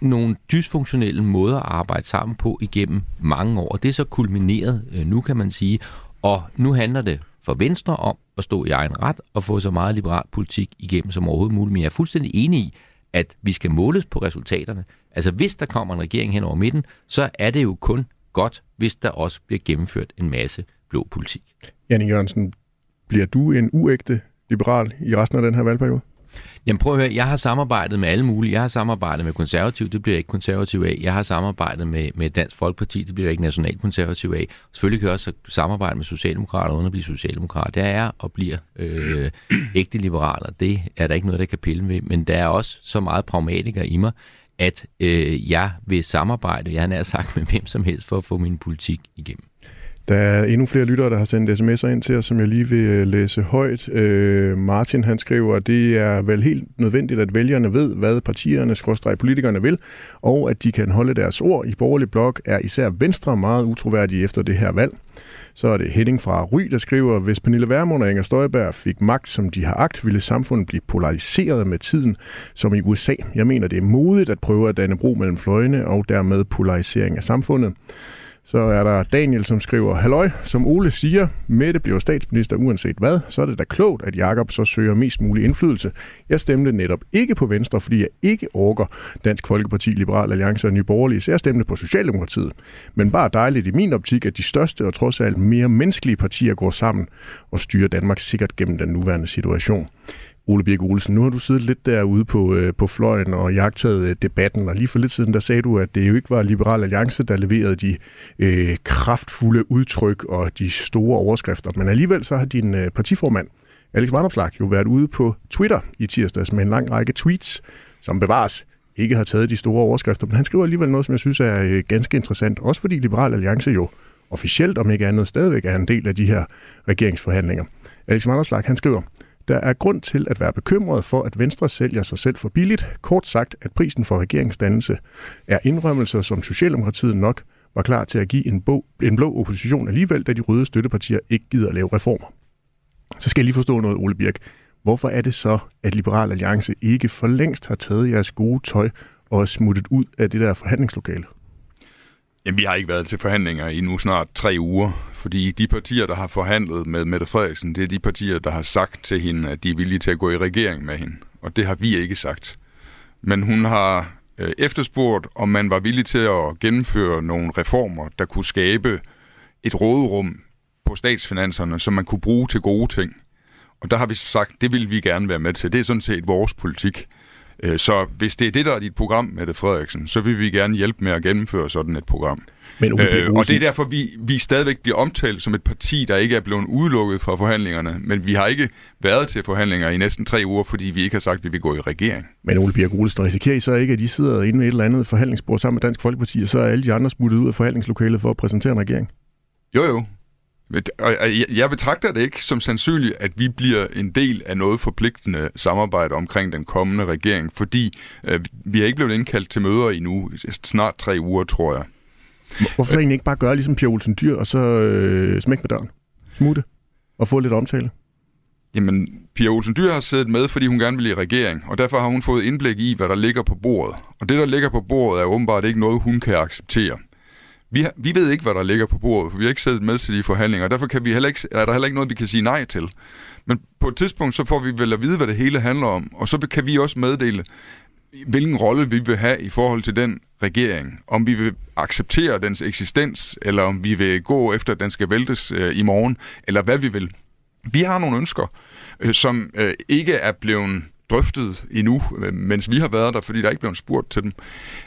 nogle dysfunktionelle måder at arbejde sammen på igennem mange år, og det er så kulmineret øh, nu, kan man sige. Og nu handler det for Venstre om at stå i egen ret og få så meget liberal politik igennem som overhovedet muligt. Men jeg er fuldstændig enig i, at vi skal måles på resultaterne. Altså hvis der kommer en regering hen over midten, så er det jo kun godt, hvis der også bliver gennemført en masse blå politik. Janne Jørgensen, bliver du en uægte liberal i resten af den her valgperiode? Jamen prøv at høre, jeg har samarbejdet med alle mulige. Jeg har samarbejdet med konservativ, det bliver jeg ikke konservativ af. Jeg har samarbejdet med, med Dansk Folkeparti, det bliver jeg ikke nationalkonservativ af. Selvfølgelig kan jeg også samarbejde med socialdemokrater uden at blive socialdemokrat. Det er og bliver øh, ægte liberaler. Det er der ikke noget, der kan pille ved. Men der er også så meget pragmatiker i mig, at øh, jeg vil samarbejde, jeg har nær sagt med hvem som helst, for at få min politik igennem. Der er endnu flere lyttere, der har sendt sms'er ind til os, som jeg lige vil øh, læse højt. Øh, Martin han skriver, at det er vel helt nødvendigt, at vælgerne ved, hvad partierne, skråstrej politikerne vil, og at de kan holde deres ord. I borgerlig blok er især Venstre meget utroværdige efter det her valg. Så er det Henning fra Ry, der skriver, hvis Pernille Vermund og Inger Støjberg fik magt, som de har agt, ville samfundet blive polariseret med tiden, som i USA. Jeg mener, det er modigt at prøve at danne bro mellem fløjene og dermed polarisering af samfundet. Så er der Daniel, som skriver, Halløj, som Ole siger, Mette bliver statsminister uanset hvad, så er det da klogt, at Jakob så søger mest mulig indflydelse. Jeg stemte netop ikke på Venstre, fordi jeg ikke orker Dansk Folkeparti, Liberal Alliance og Nye Borgerlige, så jeg stemte på Socialdemokratiet. Men bare dejligt i min optik, at de største og trods alt mere menneskelige partier går sammen og styrer Danmark sikkert gennem den nuværende situation. Ole Birk Olesen, nu har du siddet lidt derude på, øh, på fløjen og jagtet øh, debatten, og lige for lidt siden, der sagde du, at det jo ikke var Liberal Alliance, der leverede de øh, kraftfulde udtryk og de store overskrifter, men alligevel så har din øh, partiformand, Alex Vandopslag, jo været ude på Twitter i tirsdags med en lang række tweets, som bevares ikke har taget de store overskrifter, men han skriver alligevel noget, som jeg synes er øh, ganske interessant, også fordi Liberal Alliance jo officielt, om ikke andet, stadigvæk er en del af de her regeringsforhandlinger. Alex Vandopslag, han skriver, der er grund til at være bekymret for, at Venstre sælger sig selv for billigt. Kort sagt, at prisen for regeringsdannelse er indrømmelser, som Socialdemokratiet nok var klar til at give en, bog, en blå opposition alligevel, da de røde støttepartier ikke gider at lave reformer. Så skal jeg lige forstå noget, Ole Birk. Hvorfor er det så, at Liberal Alliance ikke for længst har taget jeres gode tøj og smuttet ud af det der forhandlingslokale? Jamen, vi har ikke været til forhandlinger i nu snart tre uger, fordi de partier, der har forhandlet med Mette Frederiksen, det er de partier, der har sagt til hende, at de er villige til at gå i regering med hende. Og det har vi ikke sagt. Men hun har øh, efterspurgt, om man var villig til at gennemføre nogle reformer, der kunne skabe et råderum på statsfinanserne, som man kunne bruge til gode ting. Og der har vi sagt, det vil vi gerne være med til. Det er sådan set vores politik. Øh, så hvis det er det, der er dit program, Mette Frederiksen, så vil vi gerne hjælpe med at gennemføre sådan et program. Men øh, og det er derfor, vi, vi stadigvæk bliver omtalt som et parti, der ikke er blevet udelukket fra forhandlingerne, men vi har ikke været til forhandlinger i næsten tre uger, fordi vi ikke har sagt, at vi vil gå i regering. Men Ole Birk Olsen, risikerer I så ikke, at I sidder inde ved et eller andet forhandlingsbord sammen med Dansk Folkeparti, og så er alle de andre smuttet ud af forhandlingslokalet for at præsentere en regering? Jo, jo. Jeg betragter det ikke som sandsynligt, at vi bliver en del af noget forpligtende samarbejde omkring den kommende regering, fordi øh, vi er ikke blevet indkaldt til møder endnu, snart tre uger, tror jeg. Hvorfor så egentlig ikke bare gøre ligesom Pia Olsen Dyr, og så øh, smække med døren, smutte og få lidt omtale? Jamen, Pia Olsen Dyr har siddet med, fordi hun gerne vil i regering, og derfor har hun fået indblik i, hvad der ligger på bordet. Og det, der ligger på bordet, er åbenbart ikke noget, hun kan acceptere. Vi, har, vi ved ikke, hvad der ligger på bordet, for vi har ikke siddet med til de forhandlinger, og derfor kan vi heller ikke, er der heller ikke noget, vi kan sige nej til. Men på et tidspunkt, så får vi vel at vide, hvad det hele handler om, og så kan vi også meddele, hvilken rolle vi vil have i forhold til den regering. Om vi vil acceptere dens eksistens, eller om vi vil gå efter, at den skal væltes øh, i morgen, eller hvad vi vil. Vi har nogle ønsker, øh, som øh, ikke er blevet drøftet endnu, øh, mens vi har været der, fordi der ikke blev spurgt til dem.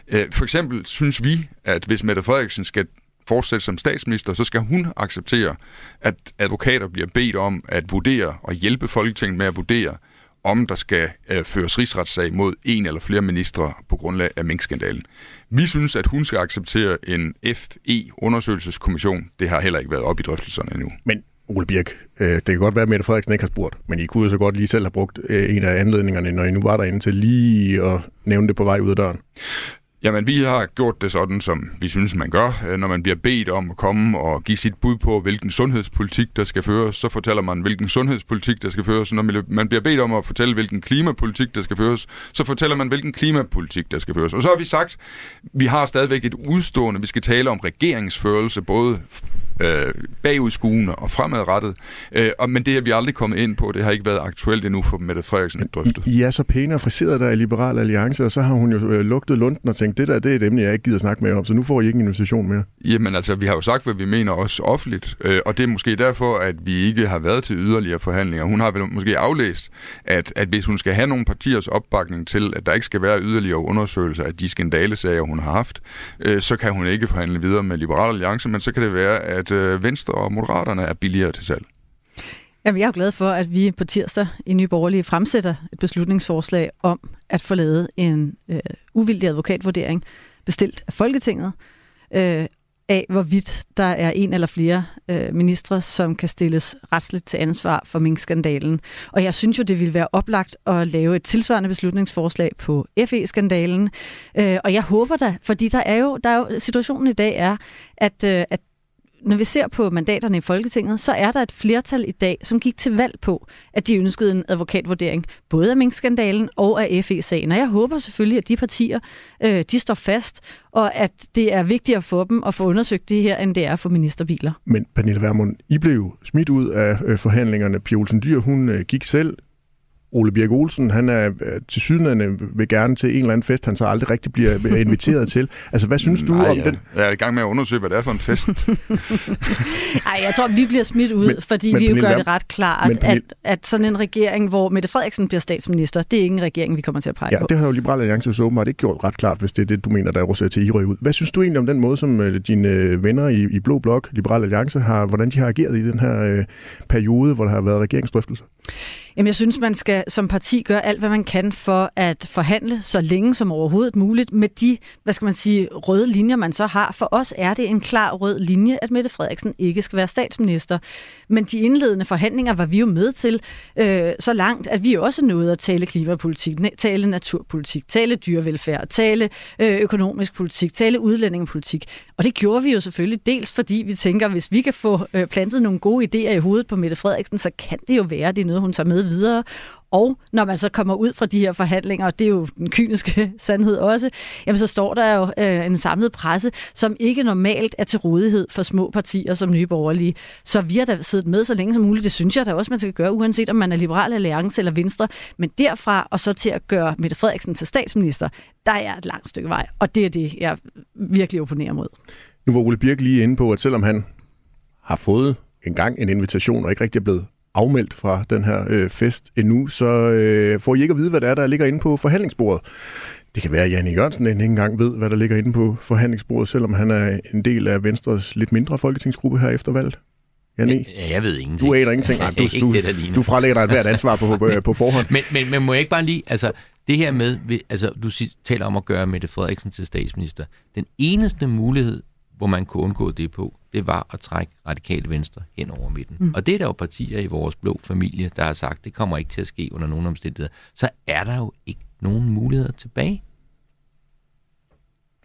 Øh, for eksempel synes vi, at hvis Mette Frederiksen skal fortsætte som statsminister, så skal hun acceptere, at advokater bliver bedt om at vurdere og hjælpe Folketinget med at vurdere, om der skal øh, føres rigsretssag mod en eller flere ministre på grundlag af minkskandalen. Vi synes, at hun skal acceptere en FE-undersøgelseskommission. Det har heller ikke været op i drøftelserne endnu. Men Ole Birk, øh, det kan godt være, at Mette Frederiksen ikke har spurgt, men I kunne jo så godt lige selv have brugt øh, en af anledningerne, når I nu var derinde, til lige at nævne det på vej ud af døren. Jamen, vi har gjort det sådan, som vi synes, man gør. Øh, når man bliver bedt om at komme og give sit bud på, hvilken sundhedspolitik, der skal føres, så fortæller man, hvilken sundhedspolitik, der skal føres. Når man bliver bedt om at fortælle, hvilken klimapolitik, der skal føres, så fortæller man, hvilken klimapolitik, der skal føres. Og så har vi sagt, vi har stadigvæk et udstående, vi skal tale om regeringsførelse, både øh, bagudskuende og fremadrettet. Øh, og, men det er vi aldrig kommet ind på. Det har ikke været aktuelt endnu for Mette Frederiksen at drøfte. I, er så pæne og friseret der i Liberal Alliance, og så har hun jo øh, lugtet lunden og tænkt, det der det er et emne, jeg ikke gider snakke med om, så nu får I ikke en invitation mere. Jamen altså, vi har jo sagt, hvad vi mener også offentligt, øh, og det er måske derfor, at vi ikke har været til yderligere forhandlinger. Hun har vel måske aflæst, at, at hvis hun skal have nogle partiers opbakning til, at der ikke skal være yderligere undersøgelser af de skandalesager, hun har haft, øh, så kan hun ikke forhandle videre med Liberal Alliance, men så kan det være, at øh, Venstre og Moderaterne er billigere til salg. Jamen, jeg er glad for, at vi på tirsdag i Nye Borgerlige fremsætter et beslutningsforslag om at få lavet en øh, uvildig advokatvurdering bestilt af Folketinget øh, af, hvorvidt der er en eller flere øh, ministre, som kan stilles retsligt til ansvar for minkskandalen. Og jeg synes jo, det ville være oplagt at lave et tilsvarende beslutningsforslag på FE-skandalen. Øh, og jeg håber da, fordi der er jo, der er jo situationen i dag er, at, øh, at når vi ser på mandaterne i Folketinget, så er der et flertal i dag, som gik til valg på, at de ønskede en advokatvurdering, både af minkskandalen og af FE-sagen. Og jeg håber selvfølgelig, at de partier, øh, de står fast, og at det er vigtigt at få dem at få undersøgt det her, end det er for ministerbiler. Men Pernille Vermund, I blev smidt ud af øh, forhandlingerne. Pia Olsen Dyr, hun øh, gik selv Ole Birk Olsen, han er øh, til sydende vil gerne til en eller anden fest, han så aldrig rigtig bliver inviteret til. Altså, hvad synes du Nej, om ja. den? Jeg er i gang med at undersøge, hvad det er for en fest. Nej, jeg tror, vi bliver smidt ud, Men- fordi men vi jo Pernille gør det ret klart, Men Pernille- at, at sådan en regering, hvor Mette Frederiksen bliver statsminister, det er ikke en regering, vi kommer til at pege Ja, på. det har jo Liberal Alliance så åbenbart ikke gjort ret klart, hvis det er det, du mener, der er til, at I røg ud. Hvad synes du egentlig om den måde, som øh, dine øh, venner i, i Blå Blok, Liberal Alliance, har, hvordan de har ageret i den her øh, periode, hvor der har været regeringsdrøftelser? Jamen, jeg synes, man skal som parti gøre alt, hvad man kan for at forhandle så længe som overhovedet muligt med de, hvad skal man sige, røde linjer, man så har. For os er det en klar rød linje, at Mette Frederiksen ikke skal være statsminister. Men de indledende forhandlinger var vi jo med til øh, så langt, at vi også nåede at tale klimapolitik, tale naturpolitik, tale dyrevelfærd, tale øh, økonomisk politik, tale udlændingepolitik. Og det gjorde vi jo selvfølgelig dels, fordi vi tænker, hvis vi kan få øh, plantet nogle gode idéer i hovedet på Mette Frederiksen, så kan det jo være, at det er noget, hun tager med videre. Og når man så kommer ud fra de her forhandlinger, og det er jo den kyniske sandhed også, jamen så står der jo øh, en samlet presse, som ikke normalt er til rådighed for små partier som Nye Borgerlige. Så vi har da siddet med så længe som muligt. Det synes jeg da også, man skal gøre, uanset om man er Liberal Alliance eller Venstre. Men derfra og så til at gøre Mette Frederiksen til statsminister, der er et langt stykke vej. Og det er det, jeg virkelig opponerer mod. Nu var Ole Birk lige inde på, at selvom han har fået engang en invitation, og ikke rigtig er blevet afmeldt fra den her øh, fest endnu, så øh, får I ikke at vide, hvad det er, der ligger inde på forhandlingsbordet. Det kan være, at Janne Jørgensen ikke engang ved, hvad der ligger inde på forhandlingsbordet, selvom han er en del af Venstres lidt mindre folketingsgruppe her efter valget. Janne, Ja, jeg ved ingenting. du aner ingenting. Nej, du, Ikke du, der du fralægger dig et hvert ansvar på, på, på forhånd. Men, men, men må jeg ikke bare lige, altså det her med, altså du taler om at gøre Mette Frederiksen til statsminister. Den eneste mulighed, hvor man kunne undgå det på, det var at trække radikale venstre hen over midten. Mm. Og det er der jo partier i vores blå familie, der har sagt, det kommer ikke til at ske under nogen omstændigheder. Så er der jo ikke nogen muligheder tilbage.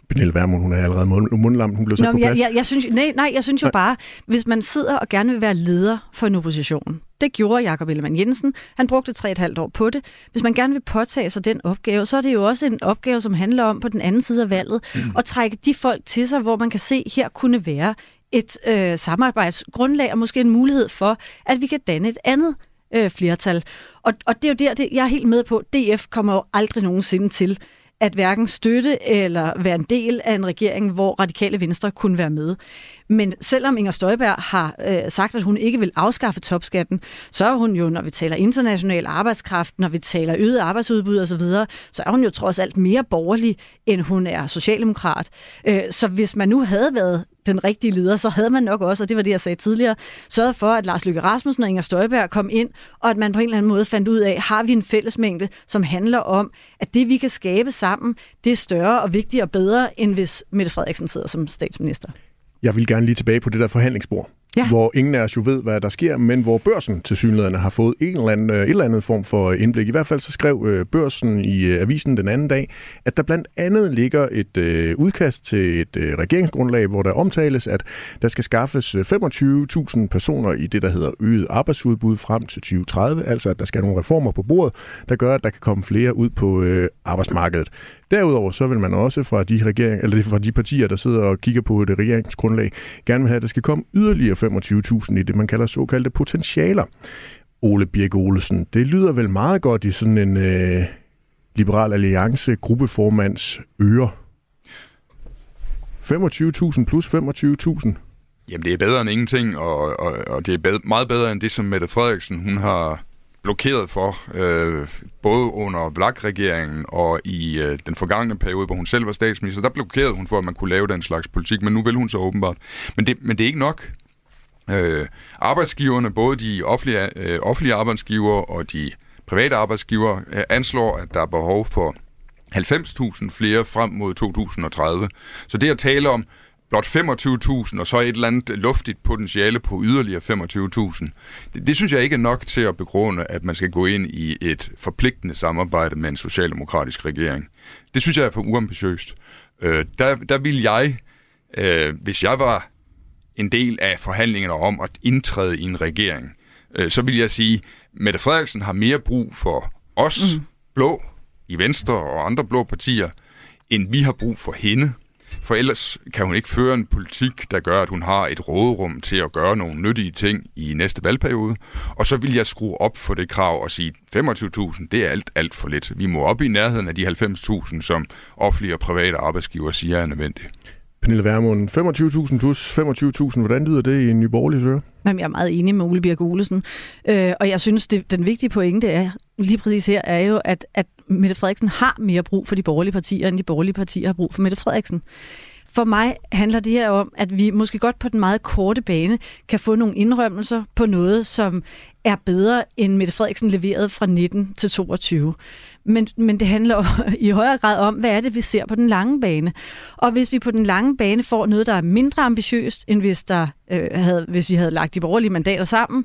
Pernille Vermund, hun er allerede mund, mundlam, hun blev sat Nå, på jeg, plads. jeg, jeg synes, nej, nej, jeg synes jo Nej. bare, hvis man sidder og gerne vil være leder for en opposition, det gjorde Jakob Ellemann Jensen. Han brugte tre et halvt år på det. Hvis man gerne vil påtage sig den opgave, så er det jo også en opgave, som handler om på den anden side af valget, mm. at trække de folk til sig, hvor man kan se, her kunne være et øh, samarbejdsgrundlag og måske en mulighed for, at vi kan danne et andet øh, flertal. Og, og det er jo der, det, jeg er helt med på, DF kommer jo aldrig nogensinde til at hverken støtte eller være en del af en regering, hvor radikale venstre kunne være med. Men selvom Inger Støjberg har øh, sagt, at hun ikke vil afskaffe topskatten, så er hun jo, når vi taler international arbejdskraft, når vi taler øget arbejdsudbud osv., så er hun jo trods alt mere borgerlig, end hun er socialdemokrat. Øh, så hvis man nu havde været den rigtige leder, så havde man nok også, og det var det, jeg sagde tidligere, sørget for, at Lars Løkke Rasmussen og Inger Støjberg kom ind, og at man på en eller anden måde fandt ud af, har vi en fællesmængde, som handler om, at det, vi kan skabe sammen, det er større og vigtigere og bedre, end hvis Mette Frederiksen sidder som statsminister. Jeg vil gerne lige tilbage på det der forhandlingsbord, Ja. hvor ingen af os jo ved, hvad der sker, men hvor børsen til synligheden har fået en eller anden, øh, et eller andet form for indblik. I hvert fald så skrev øh, børsen i øh, avisen den anden dag, at der blandt andet ligger et øh, udkast til et øh, regeringsgrundlag, hvor der omtales, at der skal skaffes øh, 25.000 personer i det, der hedder øget arbejdsudbud frem til 2030, altså at der skal nogle reformer på bordet, der gør, at der kan komme flere ud på øh, arbejdsmarkedet. Derudover så vil man også fra de, regering, eller fra de partier, der sidder og kigger på det regeringsgrundlag, gerne vil have, at der skal komme yderligere 25.000 i det, man kalder såkaldte potentialer. Ole Birk Olesen, det lyder vel meget godt i sådan en øh, liberal alliance gruppeformands øre. 25.000 plus 25.000. Jamen, det er bedre end ingenting, og, og, og det er bedre, meget bedre end det, som Mette Frederiksen hun har blokeret for, øh, både under Vlak-regeringen og i øh, den forgangne periode, hvor hun selv var statsminister, der blokerede hun for, at man kunne lave den slags politik, men nu vil hun så åbenbart. Men det, men det er ikke nok. Øh, arbejdsgiverne, både de offentlige, øh, offentlige arbejdsgiver og de private arbejdsgiver, øh, anslår, at der er behov for 90.000 flere frem mod 2030. Så det at tale om blot 25.000 og så et eller andet luftigt potentiale på yderligere 25.000, det, det synes jeg ikke er nok til at begrunde, at man skal gå ind i et forpligtende samarbejde med en socialdemokratisk regering. Det synes jeg er for uambitiøst. Øh, der, der vil jeg, øh, hvis jeg var en del af forhandlingerne om at indtræde i en regering, øh, så vil jeg sige, Mette Frederiksen har mere brug for os mm. blå i Venstre og andre blå partier, end vi har brug for hende. For ellers kan hun ikke føre en politik, der gør, at hun har et råderum til at gøre nogle nyttige ting i næste valgperiode. Og så vil jeg skrue op for det krav og sige, 25.000, det er alt, alt for lidt. Vi må op i nærheden af de 90.000, som offentlige og private arbejdsgiver siger er nødvendigt. Pernille Vermund, 25.000 plus 25.000, hvordan lyder det i en nyborgerlig søger? Jamen, jeg er meget enig med Ole Birk Olesen, øh, og jeg synes, det, den vigtige pointe er, lige præcis her, er jo, at, at Mette Frederiksen har mere brug for de borgerlige partier, end de borgerlige partier har brug for Mette Frederiksen. For mig handler det her om, at vi måske godt på den meget korte bane kan få nogle indrømmelser på noget, som er bedre end Mette Frederiksen leverede fra 19 til 22. Men, men det handler i højere grad om, hvad er det, vi ser på den lange bane. Og hvis vi på den lange bane får noget, der er mindre ambitiøst, end hvis, der, øh, havde, hvis vi havde lagt de borgerlige mandater sammen,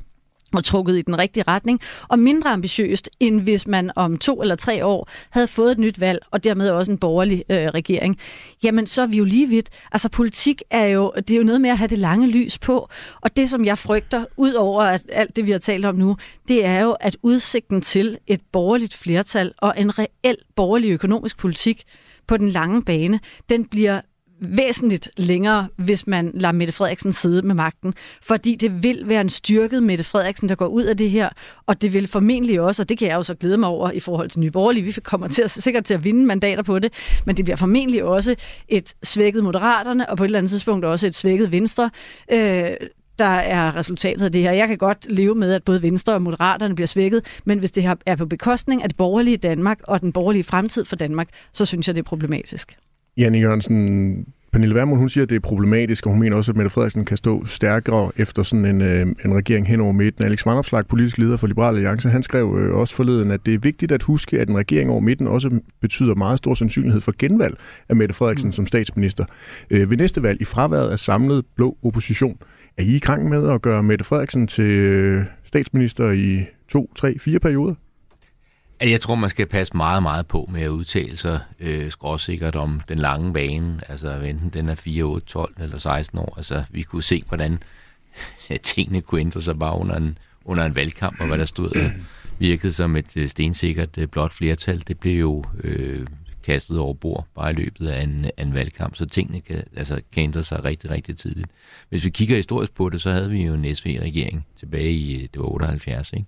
og trukket i den rigtige retning, og mindre ambitiøst, end hvis man om to eller tre år havde fået et nyt valg, og dermed også en borgerlig øh, regering, jamen så er vi jo lige vidt. Altså politik er jo, det er jo noget med at have det lange lys på, og det som jeg frygter, ud over at alt det vi har talt om nu, det er jo, at udsigten til et borgerligt flertal og en reel borgerlig økonomisk politik på den lange bane, den bliver væsentligt længere, hvis man lader Mette Frederiksen sidde med magten. Fordi det vil være en styrket Mette Frederiksen, der går ud af det her, og det vil formentlig også, og det kan jeg jo så glæde mig over i forhold til Nye Borgerlige, vi kommer til at, sikkert til at vinde mandater på det, men det bliver formentlig også et svækket Moderaterne, og på et eller andet tidspunkt også et svækket Venstre, øh, der er resultatet af det her. Jeg kan godt leve med, at både Venstre og Moderaterne bliver svækket, men hvis det her er på bekostning af det borgerlige Danmark og den borgerlige fremtid for Danmark, så synes jeg, det er problematisk. Janne Jørgensen, Pernille Vermund, hun siger, at det er problematisk, og hun mener også, at Mette Frederiksen kan stå stærkere efter sådan en, øh, en regering hen over midten. Alex Vanopslag, politisk leder for Liberale Alliance, han skrev øh, også forleden, at det er vigtigt at huske, at en regering over midten også betyder meget stor sandsynlighed for genvalg af Mette Frederiksen mm. som statsminister. Øh, ved næste valg i fraværet af samlet blå opposition, er I i gang med at gøre Mette Frederiksen til øh, statsminister i to, tre, fire perioder? Jeg tror, man skal passe meget, meget på med at udtale sig øh, skråsikkert om den lange bane. Altså enten den er 4, 8, 12 eller 16 år. Altså vi kunne se, hvordan tingene kunne ændre sig bare under en, under en valgkamp, og hvad der stod virkede som et øh, stensikkert øh, blot flertal. Det blev jo øh, kastet over bord bare i løbet af en, af en valgkamp, så tingene kan, altså, kan ændre sig rigtig, rigtig tidligt. Hvis vi kigger historisk på det, så havde vi jo en SV-regering tilbage i øh, det var 78, ikke?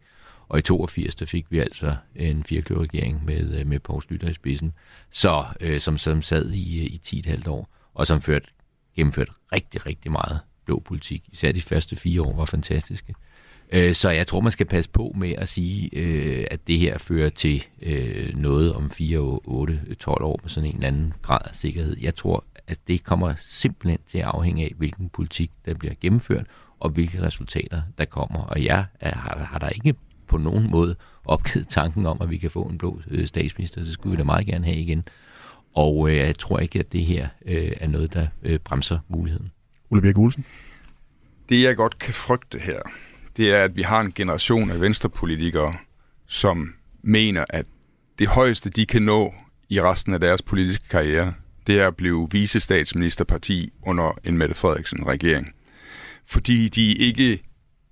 Og i 82, der fik vi altså en firkløverregering med, øh, med Poul Slytter i spidsen, så, øh, som, som sad i, øh, i 10,5 år, og som ført, gennemførte rigtig, rigtig meget blå politik. Især de første fire år var fantastiske. Øh, så jeg tror, man skal passe på med at sige, øh, at det her fører til øh, noget om 4, 8, 12 år med sådan en eller anden grad af sikkerhed. Jeg tror, at det kommer simpelthen til at afhænge af, hvilken politik, der bliver gennemført, og hvilke resultater, der kommer. Og jeg har, har der ikke på nogen måde opgivet tanken om, at vi kan få en blå øh, statsminister. Det skulle vi da meget gerne have igen. Og øh, jeg tror ikke, at det her øh, er noget, der øh, bremser muligheden. Ole Birk Olsen? Det, jeg godt kan frygte her, det er, at vi har en generation af venstrepolitikere, som mener, at det højeste, de kan nå i resten af deres politiske karriere, det er at blive visestatsministerparti under en Mette Frederiksen-regering. Fordi de ikke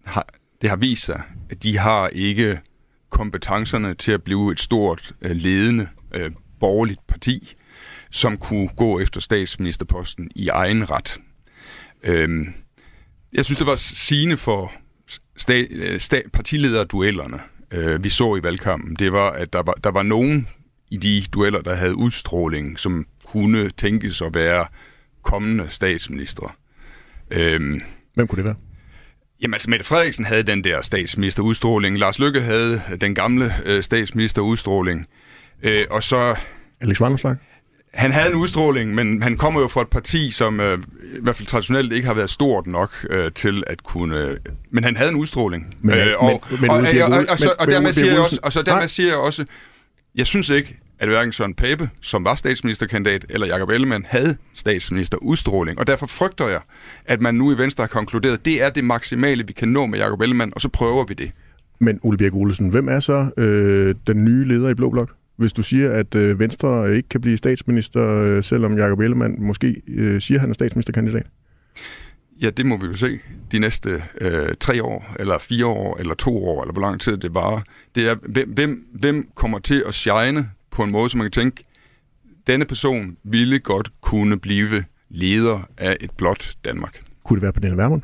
har, det har vist sig, at de har ikke kompetencerne til at blive et stort, øh, ledende øh, borgerligt parti, som kunne gå efter statsministerposten i egen ret. Øhm, jeg synes, det var sigende for sta- øh, sta- partilederduellerne, øh, vi så i valgkampen. Det var, at der var, der var nogen i de dueller, der havde udstråling, som kunne tænkes at være kommende statsministre. Øhm, Hvem kunne det være? Jamen altså, Mette Frederiksen havde den der statsministerudstråling. Lars Lykke havde den gamle øh, statsministerudstråling. Øh, og så... Alex Vanderslag? Han havde en udstråling, men han kommer jo fra et parti, som øh, i hvert fald traditionelt ikke har været stort nok øh, til at kunne... Øh, men han havde en udstråling. Men, øh, og, men, men, og, og, og, og, og, og dermed siger jeg også, og så dermed siger jeg også, jeg synes ikke, at hverken Søren Pape, som var statsministerkandidat, eller Jakob Ellemann havde statsministerudstråling. Og derfor frygter jeg, at man nu i Venstre har konkluderet, at det er det maksimale, vi kan nå med Jakob Ellemann, og så prøver vi det. Men Ole Birk Olesen, hvem er så øh, den nye leder i Blå Blok? Hvis du siger, at øh, Venstre ikke kan blive statsminister, øh, selvom Jakob Ellemann måske øh, siger, at han er statsministerkandidat? Ja, det må vi jo se de næste øh, tre år, eller fire år, eller to år, eller hvor lang tid det varer. Det er, hvem, hvem kommer til at shine på en måde, så man kan tænke, denne person ville godt kunne blive leder af et blot Danmark. Kunne det være Pernille Vermund?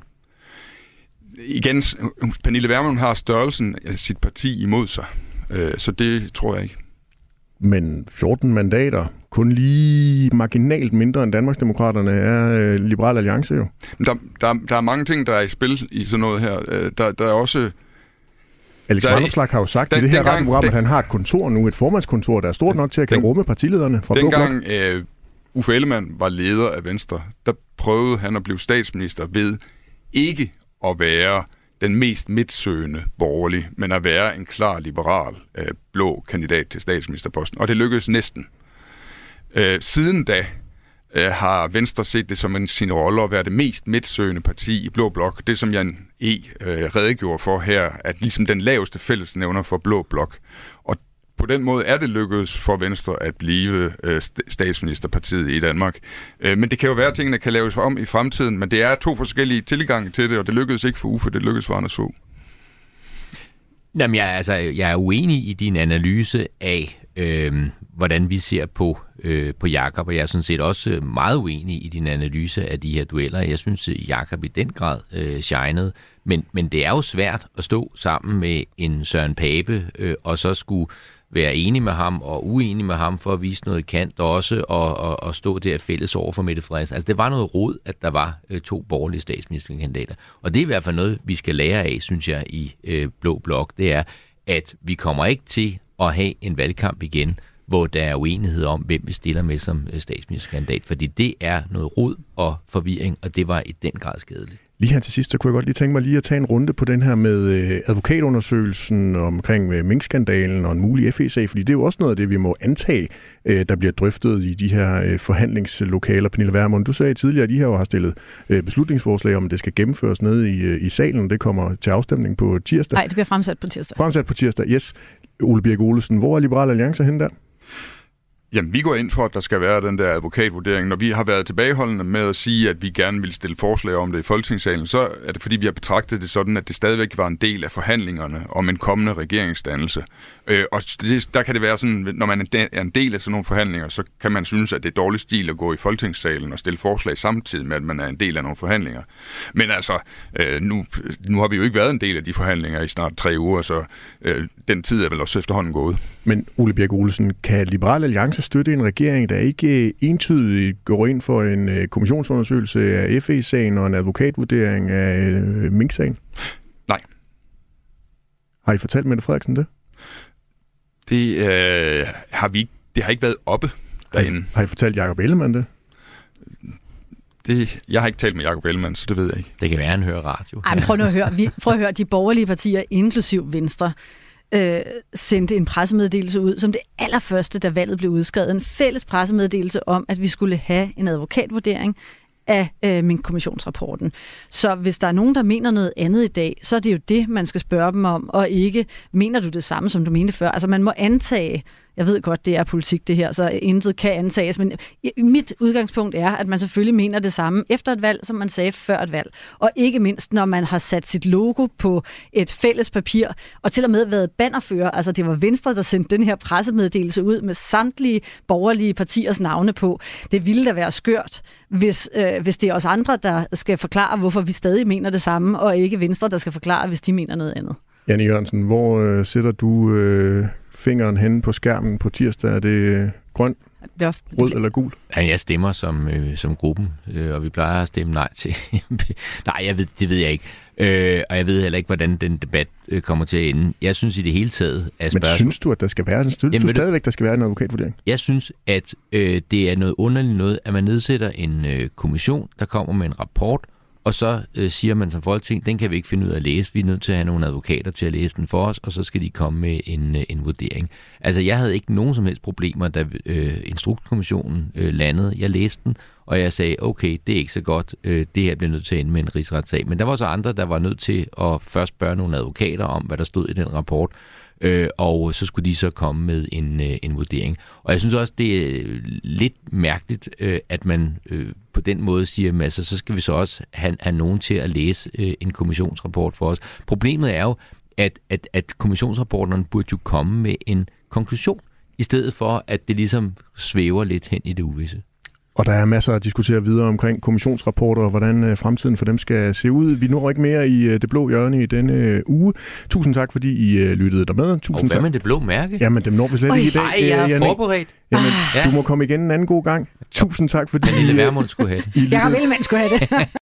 Igen, Pernille Vermund har størrelsen af sit parti imod sig, øh, så det tror jeg ikke. Men 14 mandater, kun lige marginalt mindre end Danmarksdemokraterne, er øh, Liberal Alliance jo. Der, der, der er mange ting, der er i spil i sådan noget her. Øh, der, der er også... Alex Vanopslag har jo sagt den, i det her radioprogram, at han har et kontor nu, et formandskontor, der er stort nok til at kan den, rumme partilederne fra Dengang uh, Uffe Ellemann var leder af Venstre, der prøvede han at blive statsminister ved ikke at være den mest midtsøgende borgerlig, men at være en klar liberal øh, blå kandidat til statsministerposten. Og det lykkedes næsten. Øh, siden da øh, har Venstre set det som en sin rolle at være det mest midtsøgende parti i Blå Blok. Det, som Jan E. Øh, redegjorde for her, at ligesom den laveste fællesnævner for Blå Blok. Og på den måde er det lykkedes for Venstre at blive øh, statsministerpartiet i Danmark. Øh, men det kan jo være, at tingene kan laves om i fremtiden, men det er to forskellige tilgange til det, og det lykkedes ikke for Uffe, det lykkedes for Anders Fogh. Jamen, jeg, altså, jeg er uenig i din analyse af, øh, hvordan vi ser på, øh, på Jakob, og jeg er sådan set også meget uenig i din analyse af de her dueller. Jeg synes, at Jakob i den grad øh, shinede, men, men det er jo svært at stå sammen med en Søren Pape, øh, og så skulle være enig med ham og uenig med ham for at vise noget kant også, og, og, og stå der fælles over for Mette Frederiksen. Altså det var noget råd, at der var øh, to borgerlige statsministerkandidater. Og det er i hvert fald noget, vi skal lære af, synes jeg, i øh, Blå Blok. Det er, at vi kommer ikke til at have en valgkamp igen, hvor der er uenighed om, hvem vi stiller med som øh, statsministerkandidat, fordi det er noget rod og forvirring, og det var i den grad skadeligt. Lige her til sidst, så kunne jeg godt lige tænke mig lige at tage en runde på den her med øh, advokatundersøgelsen omkring øh, minkskandalen og en mulig FE-sag, fordi det er jo også noget af det, vi må antage, øh, der bliver drøftet i de her forhandlingslokaler. Pernille Vermund, du sagde tidligere, at de her har stillet beslutningsforslag om, at det skal gennemføres nede i, i salen. Det kommer til afstemning på tirsdag. Nej, det bliver fremsat på tirsdag. Fremsat på tirsdag, yes. Ole Birk Olesen, hvor er Liberal Alliance hen der? Jamen, vi går ind for, at der skal være den der advokatvurdering. Når vi har været tilbageholdende med at sige, at vi gerne vil stille forslag om det i Folketingssalen, så er det fordi, vi har betragtet det sådan, at det stadigvæk var en del af forhandlingerne om en kommende regeringsdannelse. Øh, og det, der kan det være sådan, når man er en del af sådan nogle forhandlinger, så kan man synes, at det er dårlig stil at gå i Folketingssalen og stille forslag samtidig med, at man er en del af nogle forhandlinger. Men altså, øh, nu, nu har vi jo ikke været en del af de forhandlinger i snart tre uger, så øh, den tid er vel også efterhånden gået. Men Ole Bjerg Olsen, kan Liberal Alliance støtte en regering, der ikke entydigt går ind for en øh, kommissionsundersøgelse af FE-sagen og en advokatvurdering af øh, Mink-sagen? Nej. Har I fortalt Mette Frederiksen det? Det øh, har vi det har ikke været oppe derinde. Har I, har I fortalt Jacob Ellemann det? Det, jeg har ikke talt med Jacob Ellemann, så det ved jeg ikke. Det kan være, han hører radio. Ej, men prøv nu at høre. Vi, prøv at høre, de borgerlige partier, inklusiv Venstre, øh, sendte en pressemeddelelse ud som det allerførste, da valget blev udskrevet. En fælles pressemeddelelse om, at vi skulle have en advokatvurdering af øh, min kommissionsrapporten. Så hvis der er nogen, der mener noget andet i dag, så er det jo det, man skal spørge dem om, og ikke, mener du det samme, som du mente før? Altså man må antage, jeg ved godt, det er politik det her, så intet kan antages, men mit udgangspunkt er, at man selvfølgelig mener det samme efter et valg, som man sagde før et valg. Og ikke mindst, når man har sat sit logo på et fælles papir, og til og med været bannerfører, altså det var Venstre, der sendte den her pressemeddelelse ud med samtlige borgerlige partiers navne på. Det ville da være skørt, hvis, øh, hvis det er os andre, der skal forklare, hvorfor vi stadig mener det samme, og ikke Venstre, der skal forklare, hvis de mener noget andet. Janne Jørgensen, hvor øh, sætter du øh, fingeren hen på skærmen på tirsdag? Er det grøn, rød eller gul? Ja, jeg stemmer som, øh, som gruppen, øh, og vi plejer at stemme nej til. nej, jeg ved, det ved jeg ikke. Øh, og jeg ved heller ikke, hvordan den debat øh, kommer til at ende. Jeg synes i det hele taget... At Men synes du, at der skal være en Synes du stadigvæk, der skal være en advokatvurdering? Jeg synes, at øh, det er noget underligt noget, at man nedsætter en øh, kommission, der kommer med en rapport, og så øh, siger man som folketing, den kan vi ikke finde ud af at læse, vi er nødt til at have nogle advokater til at læse den for os, og så skal de komme med en, øh, en vurdering. Altså jeg havde ikke nogen som helst problemer, da øh, Instrukskommissionen øh, landede. Jeg læste den, og jeg sagde, okay, det er ikke så godt, øh, det her bliver nødt til at ende med en rigsretssag. Men der var så andre, der var nødt til at først spørge nogle advokater om, hvad der stod i den rapport, øh, og så skulle de så komme med en, øh, en vurdering. Og jeg synes også, det er lidt mærkeligt, øh, at man øh, på den måde siger, at altså, så skal vi så også have, have nogen til at læse øh, en kommissionsrapport for os. Problemet er jo, at, at, at kommissionsrapporterne burde jo komme med en konklusion, i stedet for at det ligesom svæver lidt hen i det uvisse. Og der er masser at diskutere videre omkring kommissionsrapporter og hvordan øh, fremtiden for dem skal se ud. Vi når ikke mere i øh, det blå hjørne i denne øh, uge. Tusind tak, fordi I lyttede der med. Tusind og hvad tak. med det blå mærke? Jamen, dem når vi slet ikke i dag. Nej, jeg er forberedt. Jamen, ah. du må komme igen en anden god gang. Tusind tak, fordi... Pernille Vermund skulle have det. Jakob Ellemann skulle have det.